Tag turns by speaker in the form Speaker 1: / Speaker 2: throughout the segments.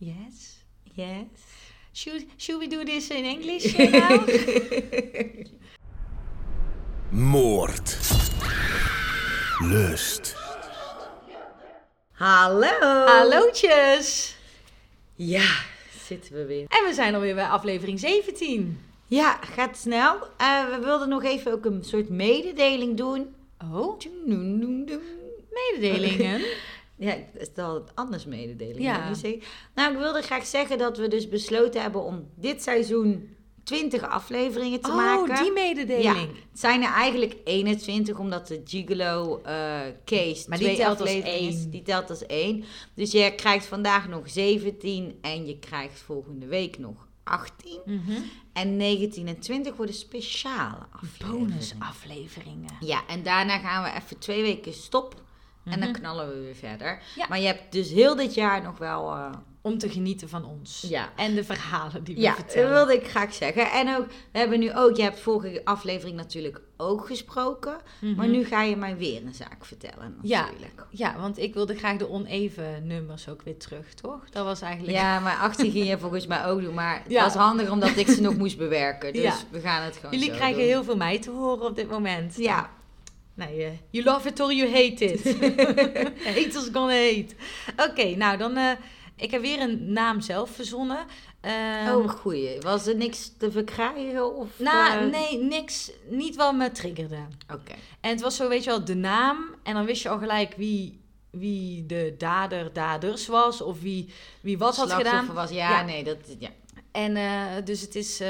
Speaker 1: Yes.
Speaker 2: Yes.
Speaker 1: Should, should we do this in English now?
Speaker 3: Moord. Lust.
Speaker 2: Hallo.
Speaker 1: Hallootjes.
Speaker 2: Ja, zitten we weer.
Speaker 1: En we zijn alweer bij aflevering 17.
Speaker 2: Ja, gaat snel. Eh, we wilden nog even ook een soort mededeling doen.
Speaker 1: Oh, mededelingen.
Speaker 2: Ja, het is altijd anders mededeling.
Speaker 1: Ja.
Speaker 2: Nou, ik wilde graag zeggen dat we dus besloten hebben om dit seizoen 20 afleveringen te
Speaker 1: oh,
Speaker 2: maken.
Speaker 1: die mededeling.
Speaker 2: Ja, het zijn er eigenlijk 21, omdat de Gigolo eh, case
Speaker 1: Maar die
Speaker 2: twee
Speaker 1: telt als één.
Speaker 2: Die telt als één. Dus je krijgt vandaag nog 17 en je krijgt volgende week nog 18.
Speaker 1: Mhm.
Speaker 2: En 19 en 20 worden speciale afleveringen.
Speaker 1: Bonusafleveringen.
Speaker 2: Ja, en daarna gaan we even twee weken stop. En dan
Speaker 1: Mhm.
Speaker 2: knallen we weer verder.
Speaker 1: Ja.
Speaker 2: Maar je hebt dus heel dit jaar nog wel... eh,
Speaker 1: Om te genieten van ons.
Speaker 2: Ja.
Speaker 1: En de verhalen die we
Speaker 2: ja, dat
Speaker 1: vertellen.
Speaker 2: wilde ik graag zeggen. En ook, we hebben nu ook... Je hebt vorige aflevering natuurlijk ook gesproken. Maar
Speaker 1: Mhm.
Speaker 2: nu ga je mij weer een zaak vertellen
Speaker 1: Ja.
Speaker 2: natuurlijk.
Speaker 1: Ja, want ik wilde graag de oneven nummers ook weer terug, toch? Dat was eigenlijk...
Speaker 2: Ja, maar 18 ging je volgens mij ook doen. Maar het
Speaker 1: Ja.
Speaker 2: was handig omdat ik ze nog moest bewerken. Dus
Speaker 1: Ja.
Speaker 2: we gaan het gewoon
Speaker 1: Jullie krijgen
Speaker 2: doen.
Speaker 1: heel veel mij te horen op dit moment.
Speaker 2: Ja,
Speaker 1: Nee, eh, you love it or you hate it. Haters gonna hate. Oké, nou dan... eh, ik heb weer een naam zelf verzonnen. Ehm,
Speaker 2: oh goeie. Was er niks te verkrijgen? Of,
Speaker 1: nou,
Speaker 2: eh,
Speaker 1: nee, niks. Niet wat me triggerde.
Speaker 2: Oké.
Speaker 1: En het was zo, weet je wel, de naam. En dan wist je al gelijk wie, wie de dader, daders was. Of wie, wie wat had gedaan.
Speaker 2: Was, ja,
Speaker 1: Ja.
Speaker 2: nee, dat... Ja.
Speaker 1: En dus het is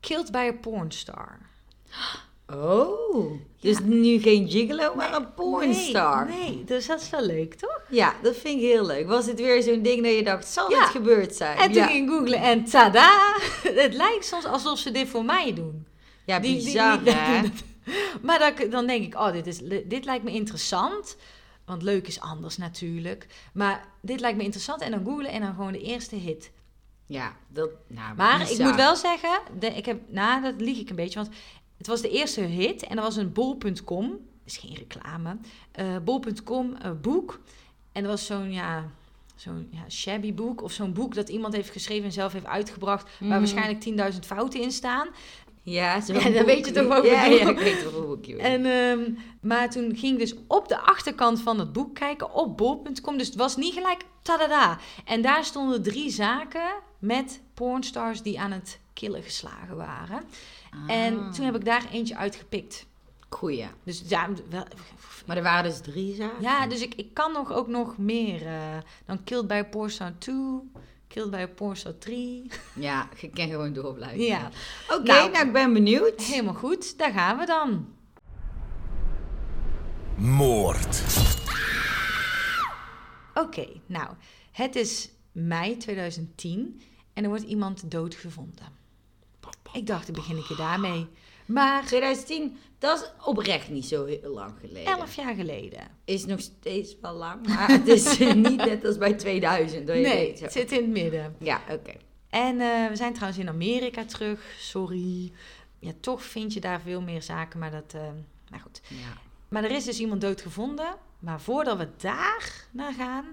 Speaker 1: Killed by a Pornstar.
Speaker 2: Oh, dus nu geen gigolo, maar een pornstar.
Speaker 1: Nee, nee, dus dat is wel leuk, toch?
Speaker 2: Ja, dat vind ik heel leuk. Was het weer zo'n ding dat je dacht, zal
Speaker 1: Ja.
Speaker 2: het gebeurd zijn?
Speaker 1: En toen
Speaker 2: ja.
Speaker 1: ging ik googlen en tada! Het lijkt soms alsof ze dit voor mij doen.
Speaker 2: ja,
Speaker 1: Die- die-
Speaker 2: bizar
Speaker 1: die-
Speaker 2: hè?
Speaker 1: Maar dan, dan denk ik, oh, dit, is, dit lijkt me interessant. Want leuk is anders natuurlijk. Maar dit lijkt me interessant. En dan googlen en dan gewoon de eerste hit.
Speaker 2: Ja, dat... Nou,
Speaker 1: Maar ik
Speaker 2: bizar.
Speaker 1: moet wel zeggen, de, ik heb, nou, dat lieg ik een beetje. Want het was de eerste hit en dat was een bol.com. Dat is geen reclame. eh bol.com eh, boek. En dat was zo'n, ja, zo'n ja, shabby boek. Of zo'n boek dat iemand heeft geschreven en zelf heeft uitgebracht. Waar
Speaker 2: Mhm.
Speaker 1: waarschijnlijk 10.000 fouten in staan.
Speaker 2: Ja,
Speaker 1: Ja, dan weet je toch welke
Speaker 2: Ja, ik weet wel boekje.
Speaker 1: En, ehm, maar toen ging ik dus op de achterkant van het boek kijken op bol.com. Dus het was niet gelijk tadada. En daar stonden drie zaken met pornstars die aan het killen geslagen waren. En
Speaker 2: Ah.
Speaker 1: toen heb ik daar eentje uitgepikt.
Speaker 2: Goeie.
Speaker 1: Dus ja, wel,
Speaker 2: Maar er waren dus drie zaken?
Speaker 1: ja dus ik, ik kan nog ook nog meer. eh, dan Killed by Pornstar 2, Killed by Pornstar 3.
Speaker 2: Ja, je kan gewoon door blijven.
Speaker 1: Ja.
Speaker 2: Oké,
Speaker 1: Nou,
Speaker 2: nou, ik ben benieuwd.
Speaker 1: Helemaal goed, daar gaan we dan.
Speaker 3: Moord.
Speaker 1: Oké, nou, het is mei 2010 en er wordt iemand doodgevonden. Ik dacht, dan begin ik je daarmee. Maar
Speaker 2: 2010, dat is oprecht niet zo heel lang geleden.
Speaker 1: elf jaar geleden.
Speaker 2: Is nog steeds wel lang, maar het is niet net als bij 2000. Dat je
Speaker 1: Nee,
Speaker 2: weet,
Speaker 1: het zit in het midden.
Speaker 2: Ja, oké.
Speaker 1: En eh, we zijn trouwens in Amerika terug, sorry. Ja, toch vind je daar veel meer zaken, maar dat... eh, nou goed.
Speaker 2: Ja.
Speaker 1: Maar er is dus iemand doodgevonden. Maar voordat we daar naar gaan,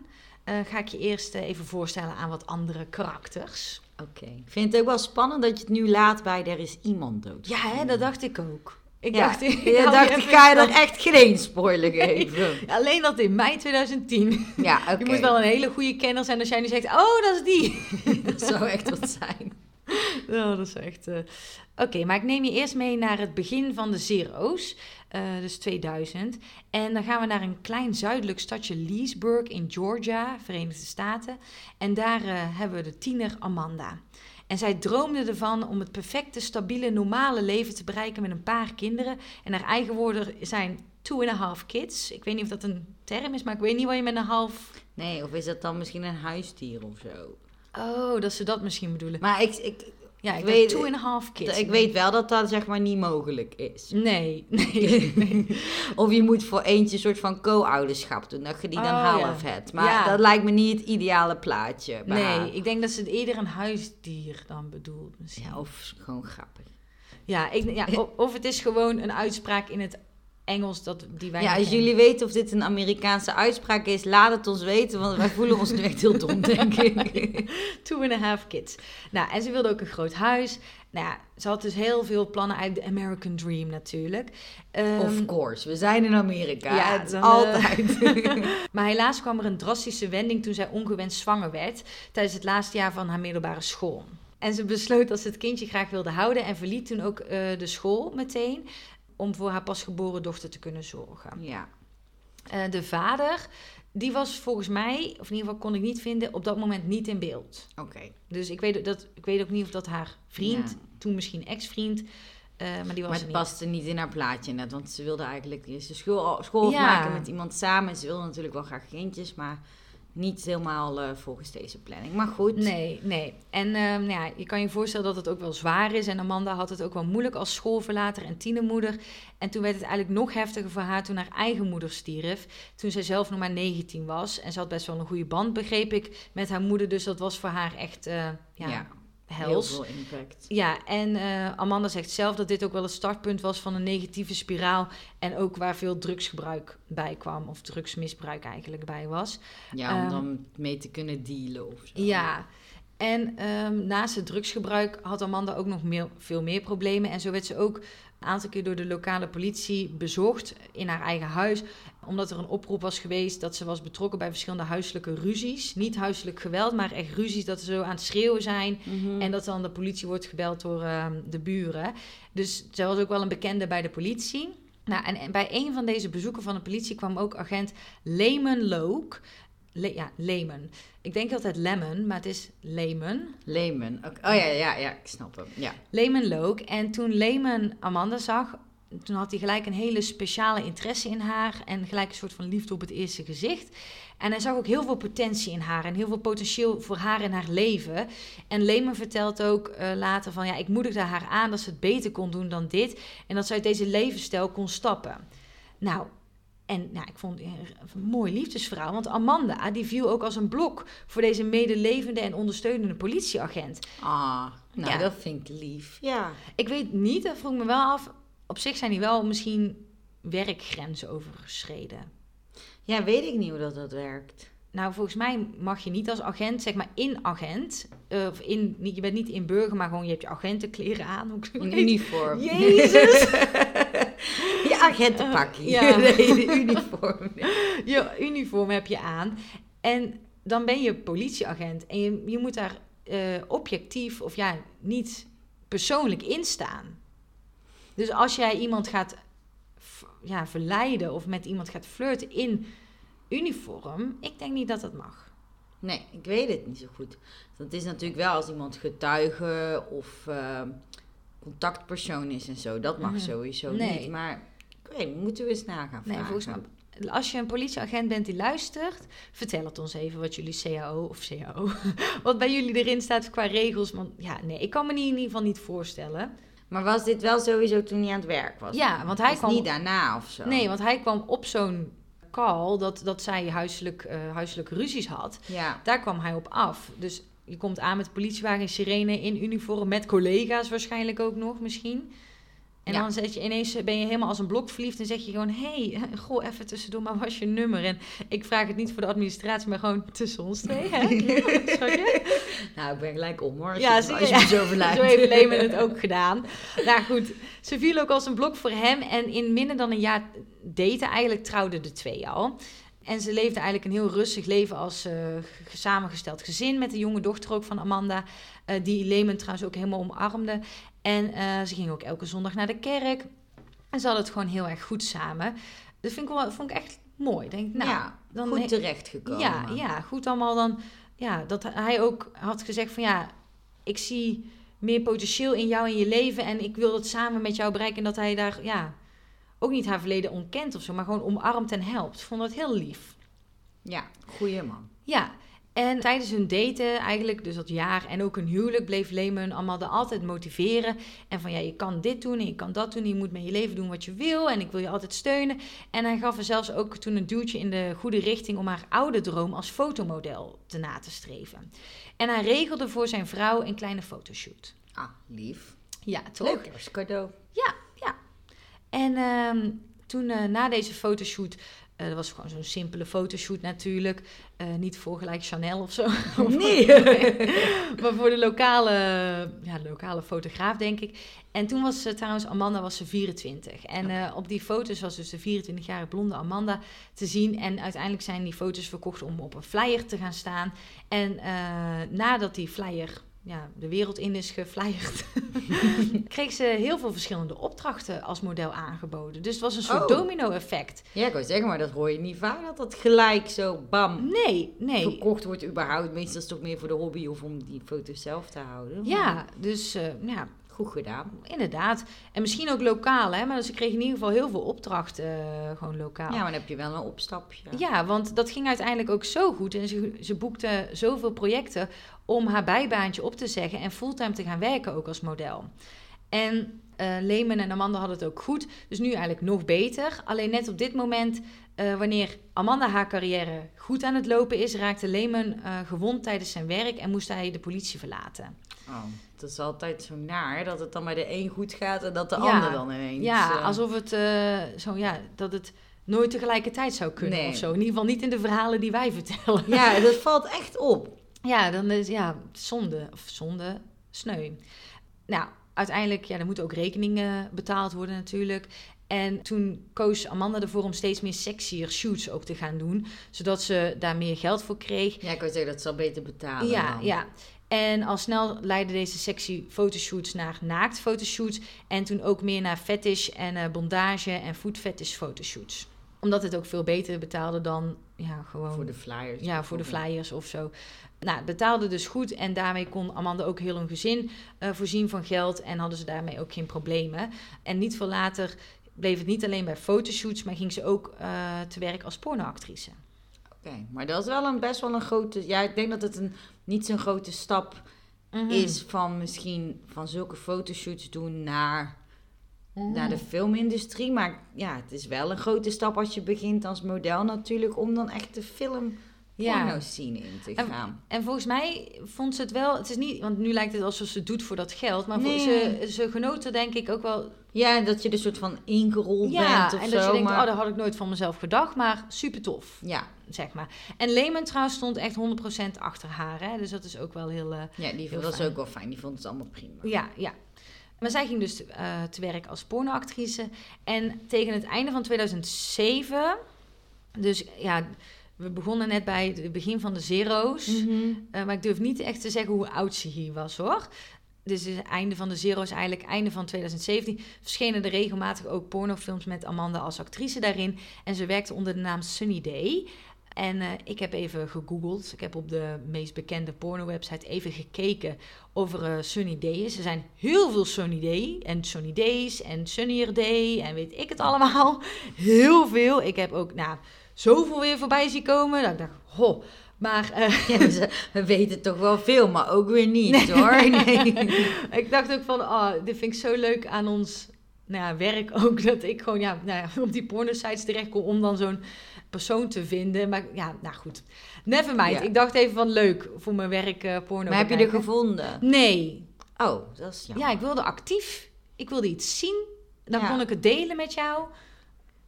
Speaker 1: eh, ga ik je eerst even voorstellen aan wat andere karakters.
Speaker 2: Oké. Ik vind het ook wel spannend dat je het nu laat bij er is iemand dood.
Speaker 1: Ja, hè, dat dacht ik ook. Ik
Speaker 2: Ja,
Speaker 1: dacht, ik
Speaker 2: dacht, ga je er echt geen spoiler geven.
Speaker 1: Alleen dat in mei 2010.
Speaker 2: Ja, oké.
Speaker 1: Je moet wel een hele goede kenner zijn als jij nu zegt, oh, dat is die.
Speaker 2: Dat zou echt wat zijn.
Speaker 1: Oh, dat is echt... eh, Oké, maar ik neem je eerst mee naar het begin van de zero's, eh, dus 2000. En dan gaan we naar een klein zuidelijk stadje Leesburg in Georgia, Verenigde Staten. En daar eh, hebben we de tiener Amanda. En zij droomde ervan om het perfecte, stabiele, normale leven te bereiken met een paar kinderen. En haar eigen woorden zijn two and a half kids. Ik weet niet of dat een term is, maar ik weet niet wat je met een half...
Speaker 2: Nee, of is dat dan misschien een huisdier of zo?
Speaker 1: Oh, dat ze dat misschien bedoelen.
Speaker 2: Maar ik, ik,
Speaker 1: Ja, ik weet
Speaker 2: weet-
Speaker 1: two and a half kids.
Speaker 2: ik weet wel dat dat zeg maar niet mogelijk is.
Speaker 1: Nee, nee, nee.
Speaker 2: Of je moet voor eentje een soort van co-ouderschap doen, dat je die dan
Speaker 1: Oh,
Speaker 2: half
Speaker 1: ja.
Speaker 2: hebt. Maar
Speaker 1: Ja.
Speaker 2: dat lijkt me niet het ideale plaatje. haar.
Speaker 1: Nee, ik denk dat ze het eerder een huisdier dan bedoelt. Misschien.
Speaker 2: Ja, of gewoon grappig.
Speaker 1: Ja, ik, ja, o- of het is gewoon een uitspraak in het Engels dat, die wij
Speaker 2: Ja, als jullie weten of dit een Amerikaanse uitspraak is, laat het ons weten, want wij voelen ons nu echt heel dom, denk ik.
Speaker 1: Two and a half kids. Nou, en ze wilde ook een groot huis. Nou ja, ze had dus heel veel plannen uit de American Dream natuurlijk. Ehm,
Speaker 2: Of course, we zijn in Amerika.
Speaker 1: Ja, dan,
Speaker 2: altijd.
Speaker 1: maar helaas kwam er een drastische wending toen zij ongewenst zwanger werd tijdens het laatste jaar van haar middelbare school. En ze besloot dat ze het kindje graag wilde houden en verliet toen ook eh, de school meteen om voor haar pasgeboren dochter te kunnen zorgen.
Speaker 2: ja.
Speaker 1: Eh, de vader, die was volgens mij, of in ieder geval kon ik niet vinden, op dat moment niet in beeld.
Speaker 2: Oké.
Speaker 1: Dus ik weet, dat, ik weet ook niet of dat haar vriend,
Speaker 2: Ja.
Speaker 1: toen misschien ex-vriend, eh, maar die was
Speaker 2: Maar het
Speaker 1: niet.
Speaker 2: paste niet in haar plaatje net, want ze wilde eigenlijk de school, school
Speaker 1: Ja.
Speaker 2: maken met iemand samen. Ze wilde natuurlijk wel graag kindjes, maar niet helemaal eh, volgens deze planning. Maar goed.
Speaker 1: Nee, nee. En ehm, nou ja, je kan je voorstellen dat het ook wel zwaar is. En Amanda had het ook wel moeilijk als schoolverlater en tienermoeder. En toen werd het eigenlijk nog heftiger voor haar toen haar eigen moeder stierf. Toen zij zelf nog maar 19 was. En ze had best wel een goede band, begreep ik, met haar moeder. Dus dat was voor haar echt eh, ja,
Speaker 2: Ja, heel veel impact.
Speaker 1: Ja, en eh, Amanda zegt zelf dat dit ook wel het startpunt was van een negatieve spiraal. En ook waar veel drugsgebruik bij kwam, of drugsmisbruik eigenlijk bij was.
Speaker 2: Ja, om
Speaker 1: Ehm,
Speaker 2: dan mee te kunnen dealen of zo.
Speaker 1: Ja, en ehm, naast het drugsgebruik had Amanda ook nog meer, veel meer problemen. En zo werd ze ook een aantal keer door de lokale politie bezocht in haar eigen huis. Omdat er een oproep was geweest dat ze was betrokken bij verschillende huiselijke ruzies. Niet huiselijk geweld, maar echt ruzies dat ze zo aan het schreeuwen zijn.
Speaker 2: Mhm.
Speaker 1: En dat dan de politie wordt gebeld door ehm, de buren. Dus zij was ook wel een bekende bij de politie. Nou, en, bij een van deze bezoeken van de politie kwam ook agent Lehman. Le- ja, Lehman. Ik denk altijd Lemon, maar het is Lehman.
Speaker 2: Lehman. Oh ja, ja, ja, ik snap hem. Ja.
Speaker 1: Lehman Loke. En toen Lehman Amanda zag, toen had hij gelijk een hele speciale interesse in haar. En gelijk een soort van liefde op het eerste gezicht. En hij zag ook heel veel potentie in haar en heel veel potentieel voor haar in haar leven. En Lehman vertelt ook eh, later van ja, ik moedigde haar aan dat ze het beter kon doen dan dit. En dat ze uit deze levensstijl kon stappen. Nou, en nou, ik vond een mooi liefdesverhaal. Want Amanda, die viel ook als een blok voor deze medelevende en ondersteunende politieagent.
Speaker 2: Ah, nou
Speaker 1: Ja.
Speaker 2: dat vind ik lief. Ja.
Speaker 1: Ik weet niet, dat vroeg me wel af. Op zich zijn die wel misschien werkgrenzen overschreden.
Speaker 2: Ja, weet ik niet hoe dat, dat werkt.
Speaker 1: Nou, volgens mij mag je niet als agent, zeg maar in agent, eh, of in, je bent niet in burger, maar gewoon je hebt je agentenkleren aan.
Speaker 2: Een uniform.
Speaker 1: Jezus!
Speaker 2: Je agentenpakje.
Speaker 1: Ja.
Speaker 2: Nee, de uniform.
Speaker 1: je uniform heb je aan. En dan ben je politieagent. En je, je moet daar eh, objectief of ja, niet persoonlijk in staan. Dus als jij iemand gaat ja, verleiden of met iemand gaat flirten in uniform, ik denk niet dat dat mag.
Speaker 2: Nee, ik weet het niet zo goed. Dat is natuurlijk wel als iemand getuige of eh, contactpersoon is en zo. Dat mag
Speaker 1: Mhm.
Speaker 2: sowieso
Speaker 1: Nee.
Speaker 2: niet. Maar ik weet, moeten we eens na gaan
Speaker 1: Nee, volgens mij, als je een politieagent bent die luistert, vertel het ons even wat jullie CAO of CAO, wat bij jullie erin staat qua regels. Want ja, nee, ik kan me in ieder geval niet voorstellen.
Speaker 2: Maar was dit wel sowieso toen hij aan het werk was?
Speaker 1: Ja, want hij
Speaker 2: Was
Speaker 1: kwam
Speaker 2: niet daarna of zo?
Speaker 1: Nee, want hij kwam op zo'n call dat, dat zij huiselijk, huiselijke ruzies had.
Speaker 2: Ja.
Speaker 1: Daar kwam hij op af. Dus je komt aan met de politiewagen, sirene in uniform, met collega's waarschijnlijk ook nog misschien. En
Speaker 2: Ja.
Speaker 1: dan zet je ineens, ben je helemaal als een blok verliefd en zeg je gewoon... hey, goh, even tussendoor, maar was je nummer? En ik vraag het niet voor de administratie, maar gewoon tussen ons twee, hè?
Speaker 2: Nou, ik ben gelijk om hoor. Als
Speaker 1: Ja,
Speaker 2: je,
Speaker 1: zie
Speaker 2: als
Speaker 1: je?
Speaker 2: zo verleidt.
Speaker 1: Zo heeft Lehman het ook gedaan. Nou goed, ze viel ook als een blok voor hem. En in minder dan een jaar daten, eigenlijk trouwden de twee al. En ze leefde eigenlijk een heel rustig leven als g- samengesteld gezin. Met de jonge dochter ook van Amanda. eh, die Lehman trouwens ook helemaal omarmde. En eh, ze gingen ook elke zondag naar de kerk. En ze hadden het gewoon heel erg goed samen. Dat vind ik wel, vond ik echt mooi. Denk, nou,
Speaker 2: ja,
Speaker 1: dan
Speaker 2: goed terechtgekomen.
Speaker 1: ja, ja, goed allemaal dan. Ja, dat hij ook had gezegd van ja, ik zie meer potentieel in jou in je leven en ik wil het samen met jou bereiken. En dat hij daar ja, ook niet haar verleden ontkent of zo, maar gewoon omarmt en helpt. Vond dat heel lief.
Speaker 2: Ja, goeie man.
Speaker 1: Ja, en tijdens hun daten, eigenlijk dus dat jaar en ook hun huwelijk, bleef Lehman allemaal er altijd motiveren. En van ja, je kan dit doen en je kan dat doen. Je moet met je leven doen wat je wil en ik wil je altijd steunen. En hij gaf er zelfs ook toen een duwtje in de goede richting om haar oude droom als fotomodel te na te streven. En hij regelde voor zijn vrouw een kleine fotoshoot.
Speaker 2: Ah, lief.
Speaker 1: Ja, toch?
Speaker 2: Leuk kerstcadeau.
Speaker 1: En ehm, toen eh, na deze fotoshoot, eh, dat was gewoon zo'n simpele fotoshoot natuurlijk, eh, niet voor gelijk Chanel of zo.
Speaker 2: Nee.
Speaker 1: maar voor de lokale, ja, lokale fotograaf, denk ik. En toen was ze trouwens, Amanda was ze 24. En eh, op die foto's was dus de 24-jarige blonde Amanda te zien. En uiteindelijk zijn die foto's verkocht om op een flyer te gaan staan. En eh, nadat die flyer ja, de wereld in is geflyerd, kreeg ze heel veel verschillende opdrachten als model aangeboden. Dus het was een soort
Speaker 2: Oh.
Speaker 1: domino-effect.
Speaker 2: Ja, ik wou zeggen, maar dat hoor je niet vaak, dat dat gelijk zo bam
Speaker 1: Nee, nee.
Speaker 2: verkocht wordt überhaupt. Meestal is het toch meer voor de hobby of om die foto's zelf te houden.
Speaker 1: Ja, dus eh, ja,
Speaker 2: Gedaan.
Speaker 1: inderdaad. En misschien ook lokaal, hè. Maar ze kregen in ieder geval heel veel opdrachten eh, gewoon lokaal.
Speaker 2: Ja, maar dan heb je wel een opstapje.
Speaker 1: Ja, want dat ging uiteindelijk ook zo goed. En ze, ze boekte zoveel projecten om haar bijbaantje op te zeggen en fulltime te gaan werken ook als model. En Lehman en Amanda hadden het ook goed. Dus nu eigenlijk nog beter. Alleen net op dit moment, eh, wanneer Amanda haar carrière goed aan het lopen is, raakte Lehman eh, gewond tijdens zijn werk en moest hij de politie verlaten.
Speaker 2: Oh, dat is altijd zo naar, dat het dan bij de een goed gaat en dat de
Speaker 1: Ja.
Speaker 2: ander dan ineens...
Speaker 1: Ja,
Speaker 2: eh,
Speaker 1: alsof het zo, ja, dat het nooit tegelijkertijd zou kunnen
Speaker 2: Nee.
Speaker 1: of zo. In ieder geval niet in de verhalen die wij vertellen.
Speaker 2: Ja, dat valt echt op.
Speaker 1: Ja, dan is ja, zonde. Of zonde, sneu. Nou, uiteindelijk, ja, er moeten ook rekeningen betaald worden natuurlijk. En toen koos Amanda ervoor om steeds meer sexier shoots ook te gaan doen. Zodat ze daar meer geld voor kreeg.
Speaker 2: Ja, ik wou zeggen, dat zal beter betalen
Speaker 1: Ja,
Speaker 2: dan.
Speaker 1: ja. En al snel leidden deze sexy fotoshoots naar naakt fotoshoots. En toen ook meer naar fetish en eh, bondage en food fetish fotoshoots. Omdat het ook veel beter betaalde dan ja, gewoon
Speaker 2: Voor de flyers.
Speaker 1: ja, voor de flyers of zo. Nou, het betaalde dus goed en daarmee kon Amanda ook heel hun gezin eh, voorzien van geld en hadden ze daarmee ook geen problemen. En niet veel later bleef het niet alleen bij fotoshoots, maar ging ze ook eh, te werk als pornoactrice.
Speaker 2: Oké, maar dat is wel een best wel een grote... Ja, ik denk dat het een, niet zo'n grote stap
Speaker 1: Mhm.
Speaker 2: is van misschien van zulke fotoshoots doen naar,
Speaker 1: Mhm.
Speaker 2: naar de filmindustrie. Maar ja, het is wel een grote stap als je begint als model natuurlijk... om dan echt de film
Speaker 1: Ja.
Speaker 2: porno scene in te
Speaker 1: En-
Speaker 2: gaan.
Speaker 1: En volgens mij vond ze het wel, het is niet, want nu lijkt het alsof ze het doet voor dat geld, maar voor-
Speaker 2: Nee.
Speaker 1: ze, ze genoot er denk ik ook wel
Speaker 2: Ja, dat je er soort van ingerold
Speaker 1: ja,
Speaker 2: bent of
Speaker 1: en
Speaker 2: zo.
Speaker 1: dat je denkt,
Speaker 2: maar...
Speaker 1: oh, dat had ik nooit van mezelf gedacht, maar super tof.
Speaker 2: Ja,
Speaker 1: zeg maar. En Lehman trouwens stond echt 100% achter haar, hè? dus dat is ook wel heel... eh,
Speaker 2: ja die
Speaker 1: Heel
Speaker 2: was
Speaker 1: fijn.
Speaker 2: ook wel fijn. Die vond het allemaal prima.
Speaker 1: ja, ja. Maar zij ging dus eh, te werk als pornoactrice. En tegen het einde van 2007... Dus ja, we begonnen net bij het begin van de zero's.
Speaker 2: Mhm.
Speaker 1: Eh, maar ik durf niet echt te zeggen hoe oud ze hier was, hoor. Dus het einde van de zero's, eigenlijk einde van 2017... verschenen er regelmatig ook pornofilms met Amanda als actrice daarin. En ze werkte onder de naam Sunny Day... En eh, ik heb even gegoogeld. Ik heb op de meest bekende porno-website even gekeken of er eh, Sunny Day is. Er zijn heel veel Sunny Day en Sunny Days en Sunnier Day en weet ik het allemaal. Heel veel. Ik heb ook nou, zoveel weer voorbij zien komen. Dat ik dacht, ho. Maar eh,
Speaker 2: Ja, dus, eh, we weten toch wel veel, maar ook weer niet hoor. Nee.
Speaker 1: ik dacht ook van, oh, dit vind ik zo leuk aan ons nou ja, werk ook. Dat ik gewoon ja, nou ja, op die porno-sites terecht kom om dan zo'n persoon te vinden. Maar ja, nou goed. Never mind.
Speaker 2: Ja.
Speaker 1: Ik dacht even van leuk voor mijn werk eh, porno
Speaker 2: Maar heb je er gevonden?
Speaker 1: Nee.
Speaker 2: Oh, dat is jammer.
Speaker 1: Ja, ik wilde actief. Ik wilde iets zien. Dan kon ik het delen met jou.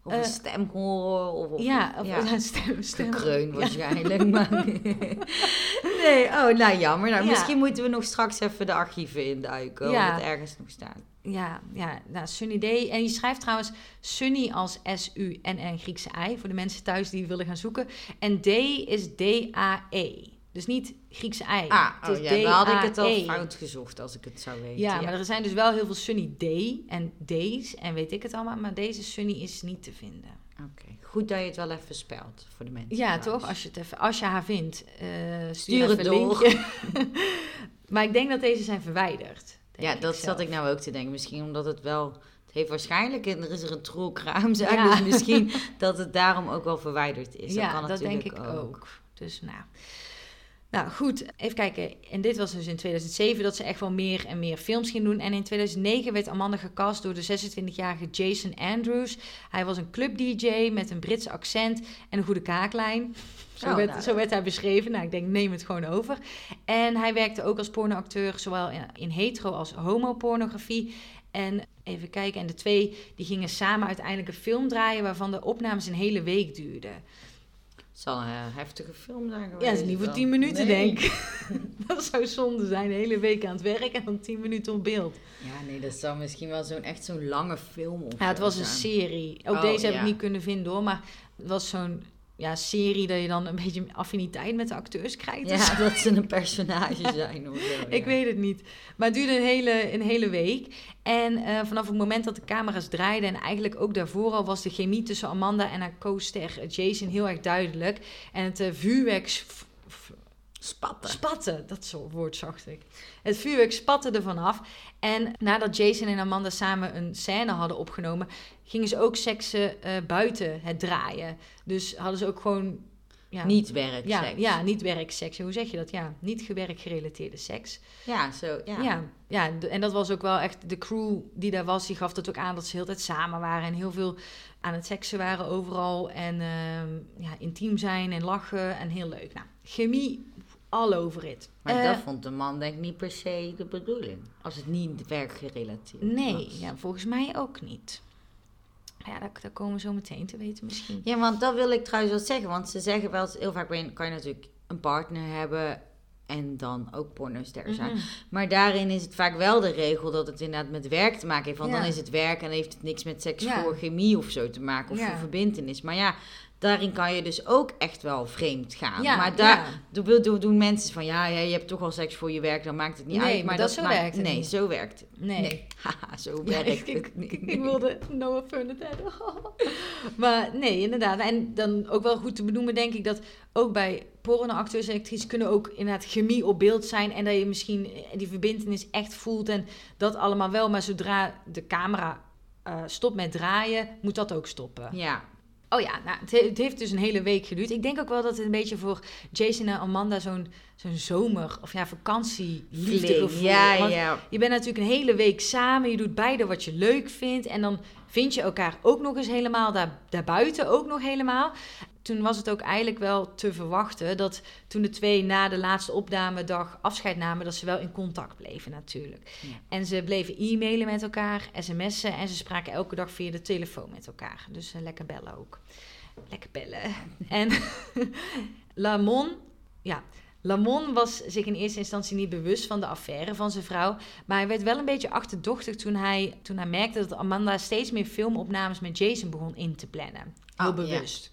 Speaker 2: Of een
Speaker 1: eh,
Speaker 2: stem horen. Of, of
Speaker 1: ja, of
Speaker 2: ja.
Speaker 1: een stem. stem.
Speaker 2: gekreun
Speaker 1: Ja.
Speaker 2: waarschijnlijk. Maar... nee, oh, nou jammer. Nou,
Speaker 1: Ja.
Speaker 2: Misschien moeten we nog straks even de archieven induiken.
Speaker 1: Ja.
Speaker 2: Of het ergens nog staat.
Speaker 1: Ja, ja, nou, Sunny Day. En je schrijft trouwens Sunny als S-U-N-N Griekse I. Voor de mensen thuis die willen gaan zoeken. En Day is D-A-E. Dus niet Griekse I.
Speaker 2: Ah,
Speaker 1: Het
Speaker 2: oh, ja, dan had ik het al
Speaker 1: D-A-E.
Speaker 2: fout gezocht als ik het zou weten.
Speaker 1: Ja, maar er zijn dus wel heel veel Sunny Day en Days en weet ik het allemaal. Maar deze Sunny is niet te vinden.
Speaker 2: Oké, goed dat je het wel even spelt voor de mensen.
Speaker 1: Ja,
Speaker 2: thuis.
Speaker 1: toch? Als je, het even, als je haar vindt, eh, stuur,
Speaker 2: het door.
Speaker 1: maar ik denk dat deze zijn verwijderd.
Speaker 2: Ja, dat zat ik nou ook te denken. Misschien omdat het wel... Het heeft waarschijnlijk... En er is er een trollkraamzaak.
Speaker 1: Ja.
Speaker 2: Dus misschien dat het daarom ook wel verwijderd is.
Speaker 1: ja,
Speaker 2: kan
Speaker 1: dat denk ik ook. Dus nou. Nou goed, even kijken. En dit was dus in 2007 dat ze echt wel meer en meer films ging doen. En in 2009 werd Amanda gecast door de 26-jarige Jason Andrews. Hij was een club-dj met een Brits accent en een goede kaaklijn. Zo,
Speaker 2: Oh,
Speaker 1: werd,
Speaker 2: nou,
Speaker 1: zo werd hij beschreven. Nou, ik denk, neem het gewoon over. En hij werkte ook als pornoacteur, zowel in, in hetero als homopornografie. En Even kijken. En de twee die gingen samen uiteindelijk een film draaien waarvan de opnames een hele week duurden.
Speaker 2: Zal een eh, heftige film zijn geweest.
Speaker 1: Ja, dat is niet voor. 10 minuten,
Speaker 2: Nee.
Speaker 1: denk ik. Dat zou zonde zijn. De hele week aan het werk en dan 10 minuten op beeld.
Speaker 2: Ja, nee, dat zou misschien wel zo'n echt zo'n lange film of
Speaker 1: Ja, het was een serie. Ook
Speaker 2: Oh,
Speaker 1: deze heb
Speaker 2: ja.
Speaker 1: ik niet kunnen vinden hoor. Maar het was zo'n ja, serie dat je dan een beetje affiniteit met de acteurs krijgt.
Speaker 2: Ja,
Speaker 1: zo.
Speaker 2: dat ze een personage zijn of zo.
Speaker 1: Ik
Speaker 2: ja.
Speaker 1: weet het niet. Maar het duurde een hele, een hele week. En eh, vanaf het moment dat de camera's draaiden... en eigenlijk ook daarvoor al... was de chemie tussen Amanda en haar co-ster eh, Jason heel erg duidelijk. En het eh, vuurwerk
Speaker 2: Spatten.
Speaker 1: spatte. Dat woord zacht ik. Het vuurwerk spatte er vanaf. En nadat Jason en Amanda samen een scène hadden opgenomen... gingen ze ook seksen eh, buiten het draaien. Dus hadden ze ook gewoon... Ja,
Speaker 2: Niet werk,
Speaker 1: ja, ja, niet werkseks. Hoe zeg je dat? Ja, niet gewerkgerelateerde seks.
Speaker 2: Ja, zo, ja.
Speaker 1: Ja. En dat was ook wel echt de crew die daar was. Die gaf dat ook aan dat ze heel tijd samen waren en heel veel aan het seksen waren overal. En ehm, ja, intiem zijn en lachen en heel leuk. Nou, chemie all over it.
Speaker 2: Maar
Speaker 1: Eh,
Speaker 2: dat vond de man denk ik niet per se de bedoeling. Als het niet werkgerelateerd
Speaker 1: Nee,
Speaker 2: was.
Speaker 1: ja, volgens mij ook niet. Ja, daar, daar komen we zo meteen te weten misschien.
Speaker 2: Ja, want dat wil ik trouwens wel zeggen. Want ze zeggen wel eens, heel vaak kan je natuurlijk een partner hebben en dan ook pornoster zijn.
Speaker 1: Mhm.
Speaker 2: Maar daarin is het vaak wel de regel dat het inderdaad met werk te maken heeft. Want
Speaker 1: Ja.
Speaker 2: dan is het werk en heeft het niks met seks
Speaker 1: Ja.
Speaker 2: voor chemie of zo te maken. Of
Speaker 1: Ja.
Speaker 2: voor verbindenis. Maar ja, daarin kan je dus ook echt wel vreemd gaan.
Speaker 1: Ja,
Speaker 2: maar daar
Speaker 1: ja.
Speaker 2: doen, doen, mensen van, ja, je hebt toch al seks voor je werk, dan maakt het niet
Speaker 1: Nee,
Speaker 2: uit.
Speaker 1: maar
Speaker 2: Maar
Speaker 1: dat
Speaker 2: dat
Speaker 1: zo
Speaker 2: maakt-
Speaker 1: werkt het
Speaker 2: Nee,
Speaker 1: niet.
Speaker 2: zo werkt het.
Speaker 1: Nee.
Speaker 2: Haha, zo werkt
Speaker 1: ik, ik,
Speaker 2: het niet.
Speaker 1: ik, ik wilde hebben. maar nee, inderdaad. En dan ook wel goed te benoemen, denk ik, dat ook bij pornoacteurs en actrices kunnen ook inderdaad chemie op beeld zijn. En dat je misschien die verbindenis echt voelt en dat allemaal wel. Maar zodra de camera eh, stopt met draaien, moet dat ook stoppen.
Speaker 2: Ja,
Speaker 1: Oh ja, nou, het, he- het heeft dus een hele week geduurd. Ik denk ook wel dat het een beetje voor Jason en Amanda zo'n zo'n zomer- of ja, vakantieliefdegevoel.
Speaker 2: Ja,
Speaker 1: Want
Speaker 2: ja.
Speaker 1: je bent natuurlijk een hele week samen. Je doet beide wat je leuk vindt. En dan vind je elkaar ook nog eens helemaal daar, daarbuiten ook nog helemaal. Toen was het ook eigenlijk wel te verwachten dat toen de twee na de laatste opnamedag afscheid namen, dat ze wel in contact bleven natuurlijk.
Speaker 2: Ja.
Speaker 1: En ze bleven e-mailen met elkaar, sms'en en ze spraken elke dag via de telefoon met elkaar. Dus eh, lekker bellen ook. Lekker bellen. En Lamon, ja, Lamon was zich in eerste instantie niet bewust van de affaire van zijn vrouw. Maar hij werd wel een beetje achterdochtig toen hij, toen hij merkte dat Amanda steeds meer filmopnames met Jason begon in te plannen. Heel
Speaker 2: Oh, ja.
Speaker 1: bewust.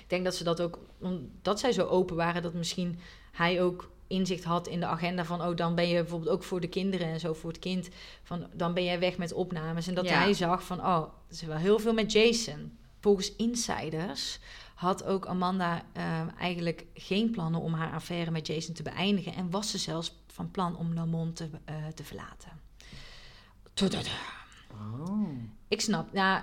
Speaker 1: Ik denk dat ze dat ook, omdat zij zo open waren, dat misschien hij ook inzicht had in de agenda van, oh, dan ben je bijvoorbeeld ook voor de kinderen en zo, voor het kind, van, dan ben jij weg met opnames. En dat
Speaker 2: Ja.
Speaker 1: hij zag van, oh, is wel heel veel met Jason. Volgens insiders had ook Amanda eh, eigenlijk geen plannen om haar affaire met Jason te beëindigen en was ze zelfs van plan om Lamont te, eh, te verlaten.
Speaker 2: Oh.
Speaker 1: Ik snap, nou,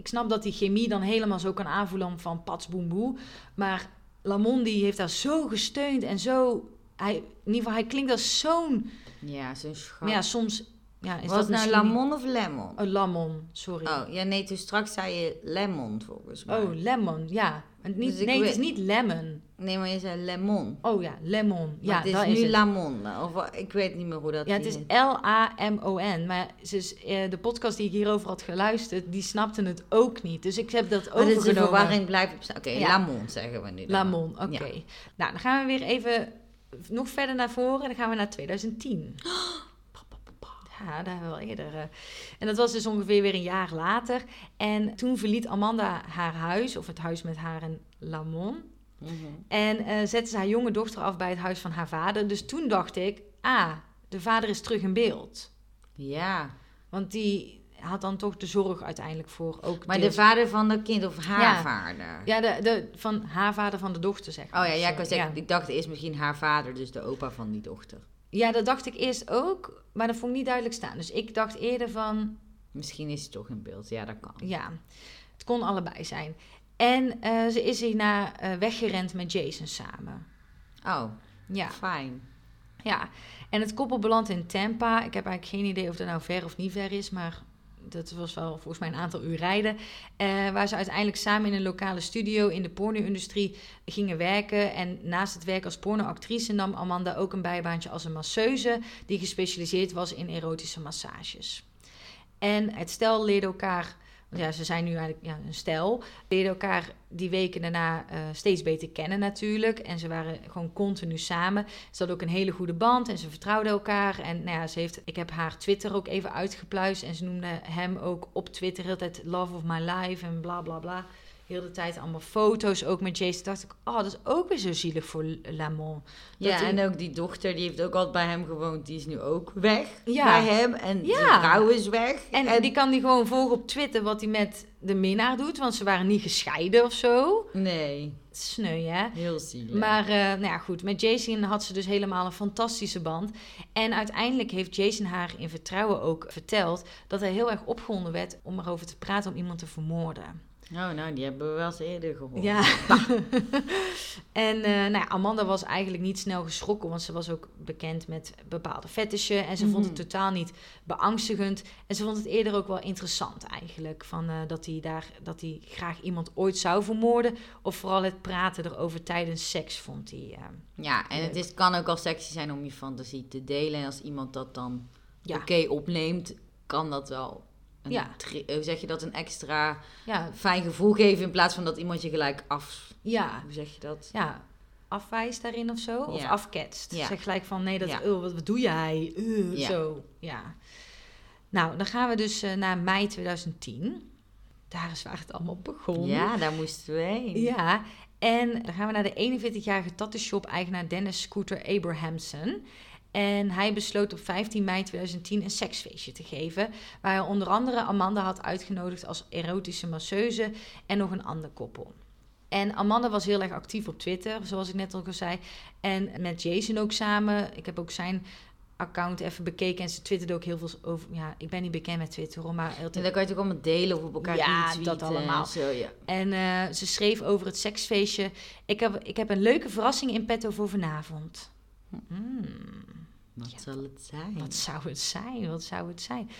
Speaker 1: ik snap dat die chemie dan helemaal zo kan aanvoelen van pats boem boe. Maar Lamont die heeft daar zo gesteund en zo... Hij, in ieder geval, hij klinkt als zo'n...
Speaker 2: Ja, zo'n schat.
Speaker 1: Maar ja, soms... Ja, is
Speaker 2: Was
Speaker 1: dat
Speaker 2: nou
Speaker 1: misschien
Speaker 2: Lamon of Lemon?
Speaker 1: niet- Oh, Lamon, sorry.
Speaker 2: Oh, ja, nee, toen straks zei je Lemon volgens mij.
Speaker 1: Oh, lemon, ja. Het niet,
Speaker 2: Dus
Speaker 1: nee, het is niet lemon.
Speaker 2: Nee, maar je zei Lemon.
Speaker 1: Oh ja, lemon.
Speaker 2: Maar
Speaker 1: Ja,
Speaker 2: het is
Speaker 1: dat
Speaker 2: nu
Speaker 1: is het.
Speaker 2: Lamon. Of ik weet niet meer hoe dat
Speaker 1: Ja, het is. L-A-M-O-N. Maar eh, de podcast die ik hierover had geluisterd, die snapte het ook niet. Dus ik heb dat
Speaker 2: Maar dit is
Speaker 1: overgenomen.
Speaker 2: verwarring blijft. Oké,
Speaker 1: Ja.
Speaker 2: Lamon zeggen we nu. dan.
Speaker 1: Lamon, oké.
Speaker 2: Ja.
Speaker 1: Nou, dan gaan we weer even nog verder naar voren. Dan gaan we naar 2010. Ja, daar hebben we wel eerder. eh. En dat was dus ongeveer weer een jaar later. En toen verliet Amanda haar huis, of het huis met haar en Lamon.
Speaker 2: Mhm.
Speaker 1: En eh, zette ze haar jonge dochter af bij het huis van haar vader. Dus toen dacht ik, ah, de vader is terug in beeld.
Speaker 2: Ja,
Speaker 1: Want die had dan toch de zorg uiteindelijk voor ook
Speaker 2: maar de vader van dat kind of haar
Speaker 1: Ja.
Speaker 2: vader?
Speaker 1: Ja, de, de, van haar vader van de dochter, zeg maar.
Speaker 2: Oh ja, ja, ik, wou zeggen, ik dacht eerst misschien haar vader, dus de opa van die dochter.
Speaker 1: Ja, dat dacht ik eerst ook, maar dat vond ik niet duidelijk staan. Dus ik dacht eerder van,
Speaker 2: Misschien is het toch in beeld. Ja, dat kan.
Speaker 1: ja, het kon allebei zijn. En eh, ze is hierna eh weggerend met Jason samen.
Speaker 2: Oh,
Speaker 1: Ja,
Speaker 2: fijn.
Speaker 1: ja. En het koppel belandt in Tampa. Ik heb eigenlijk geen idee of dat nou ver of niet ver is, maar dat was wel volgens mij een aantal uur rijden. Eh, waar ze uiteindelijk samen in een lokale studio in de porno-industrie gingen werken. En naast het werk als pornoactrice nam Amanda ook een bijbaantje als een masseuse... die gespecialiseerd was in erotische massages. En het stel leerde elkaar, ja, ze zijn nu eigenlijk ja, een stel, leerden elkaar die weken daarna eh, steeds beter kennen natuurlijk. En ze waren gewoon continu samen. Ze hadden ook een hele goede band en ze vertrouwden elkaar. En nou ja, ze heeft, ik heb haar Twitter ook even uitgepluist. En ze noemde hem ook op Twitter heel tijd Love of My Life en bla bla bla. Heel de tijd allemaal foto's, ook met Jason. dacht ik, oh, dat is ook weer zo zielig voor Lamont.
Speaker 2: Ja, en ook die dochter, die heeft ook altijd bij hem gewoond. Die is nu ook weg
Speaker 1: Ja.
Speaker 2: bij hem. En
Speaker 1: Ja.
Speaker 2: zijn vrouw is weg.
Speaker 1: En, die kan die gewoon volgen op Twitter wat hij met de minnaar doet. Want ze waren niet gescheiden of zo.
Speaker 2: Nee,
Speaker 1: Sneu, hè?
Speaker 2: heel zielig.
Speaker 1: Maar eh, nou ja, goed, met Jason had ze dus helemaal een fantastische band. En uiteindelijk heeft Jason haar in vertrouwen ook verteld dat hij heel erg opgewonden werd om erover te praten om iemand te vermoorden.
Speaker 2: Oh, nou, die hebben we wel eens eerder gehoord.
Speaker 1: Ja. en eh, nou ja, Amanda was eigenlijk niet snel geschrokken, want ze was ook bekend met bepaalde fetishen. En ze vond het
Speaker 2: Mhm.
Speaker 1: totaal niet beangstigend. En ze vond het eerder ook wel interessant eigenlijk. Van, eh, dat hij daar dat hij graag iemand ooit zou vermoorden. Of vooral het praten erover tijdens seks vond hij. eh,
Speaker 2: Ja, en het is, kan ook al sexy zijn om je fantasie te delen. En als iemand dat dan
Speaker 1: ja,
Speaker 2: oké opneemt, kan dat wel... Een
Speaker 1: Ja.
Speaker 2: eh, hoe zeg je dat? Een extra
Speaker 1: ja,
Speaker 2: fijn gevoel geven in plaats van dat iemand je gelijk af...
Speaker 1: ja,
Speaker 2: Hoe zeg je dat?
Speaker 1: ja, afwijst daarin of zo. Of afketst. Zeg gelijk van nee, dat, oh, wat, wat doe jij? Uh. Zo, ja. Nou, dan gaan we dus eh, naar mei 2010. Daar is waar het allemaal begon.
Speaker 2: Ja, daar moesten we heen.
Speaker 1: Ja, en dan gaan we naar de 41-jarige tattoo-shop-eigenaar Dennis Scooter Abrahamson. En hij besloot op 15 mei 2010 een seksfeestje te geven. Waar hij onder andere Amanda had uitgenodigd als erotische masseuse en nog een ander koppel. En Amanda was heel erg actief op Twitter, zoals ik net al zei. En met Jason ook samen. Ik heb ook zijn account even bekeken en ze twitterde ook heel veel over... Ja, ik ben niet bekend met Twitter, hoor, maar...
Speaker 2: En dan kan je het ook allemaal delen of op elkaar
Speaker 1: Ja, dat allemaal.
Speaker 2: en Zo, ja.
Speaker 1: En eh, ze schreef over het seksfeestje. Ik heb, ik heb een leuke verrassing in petto voor vanavond. Hmm,
Speaker 2: Wat
Speaker 1: Ja.
Speaker 2: zal het zijn?
Speaker 1: wat zou het zijn? Wat zou het zijn?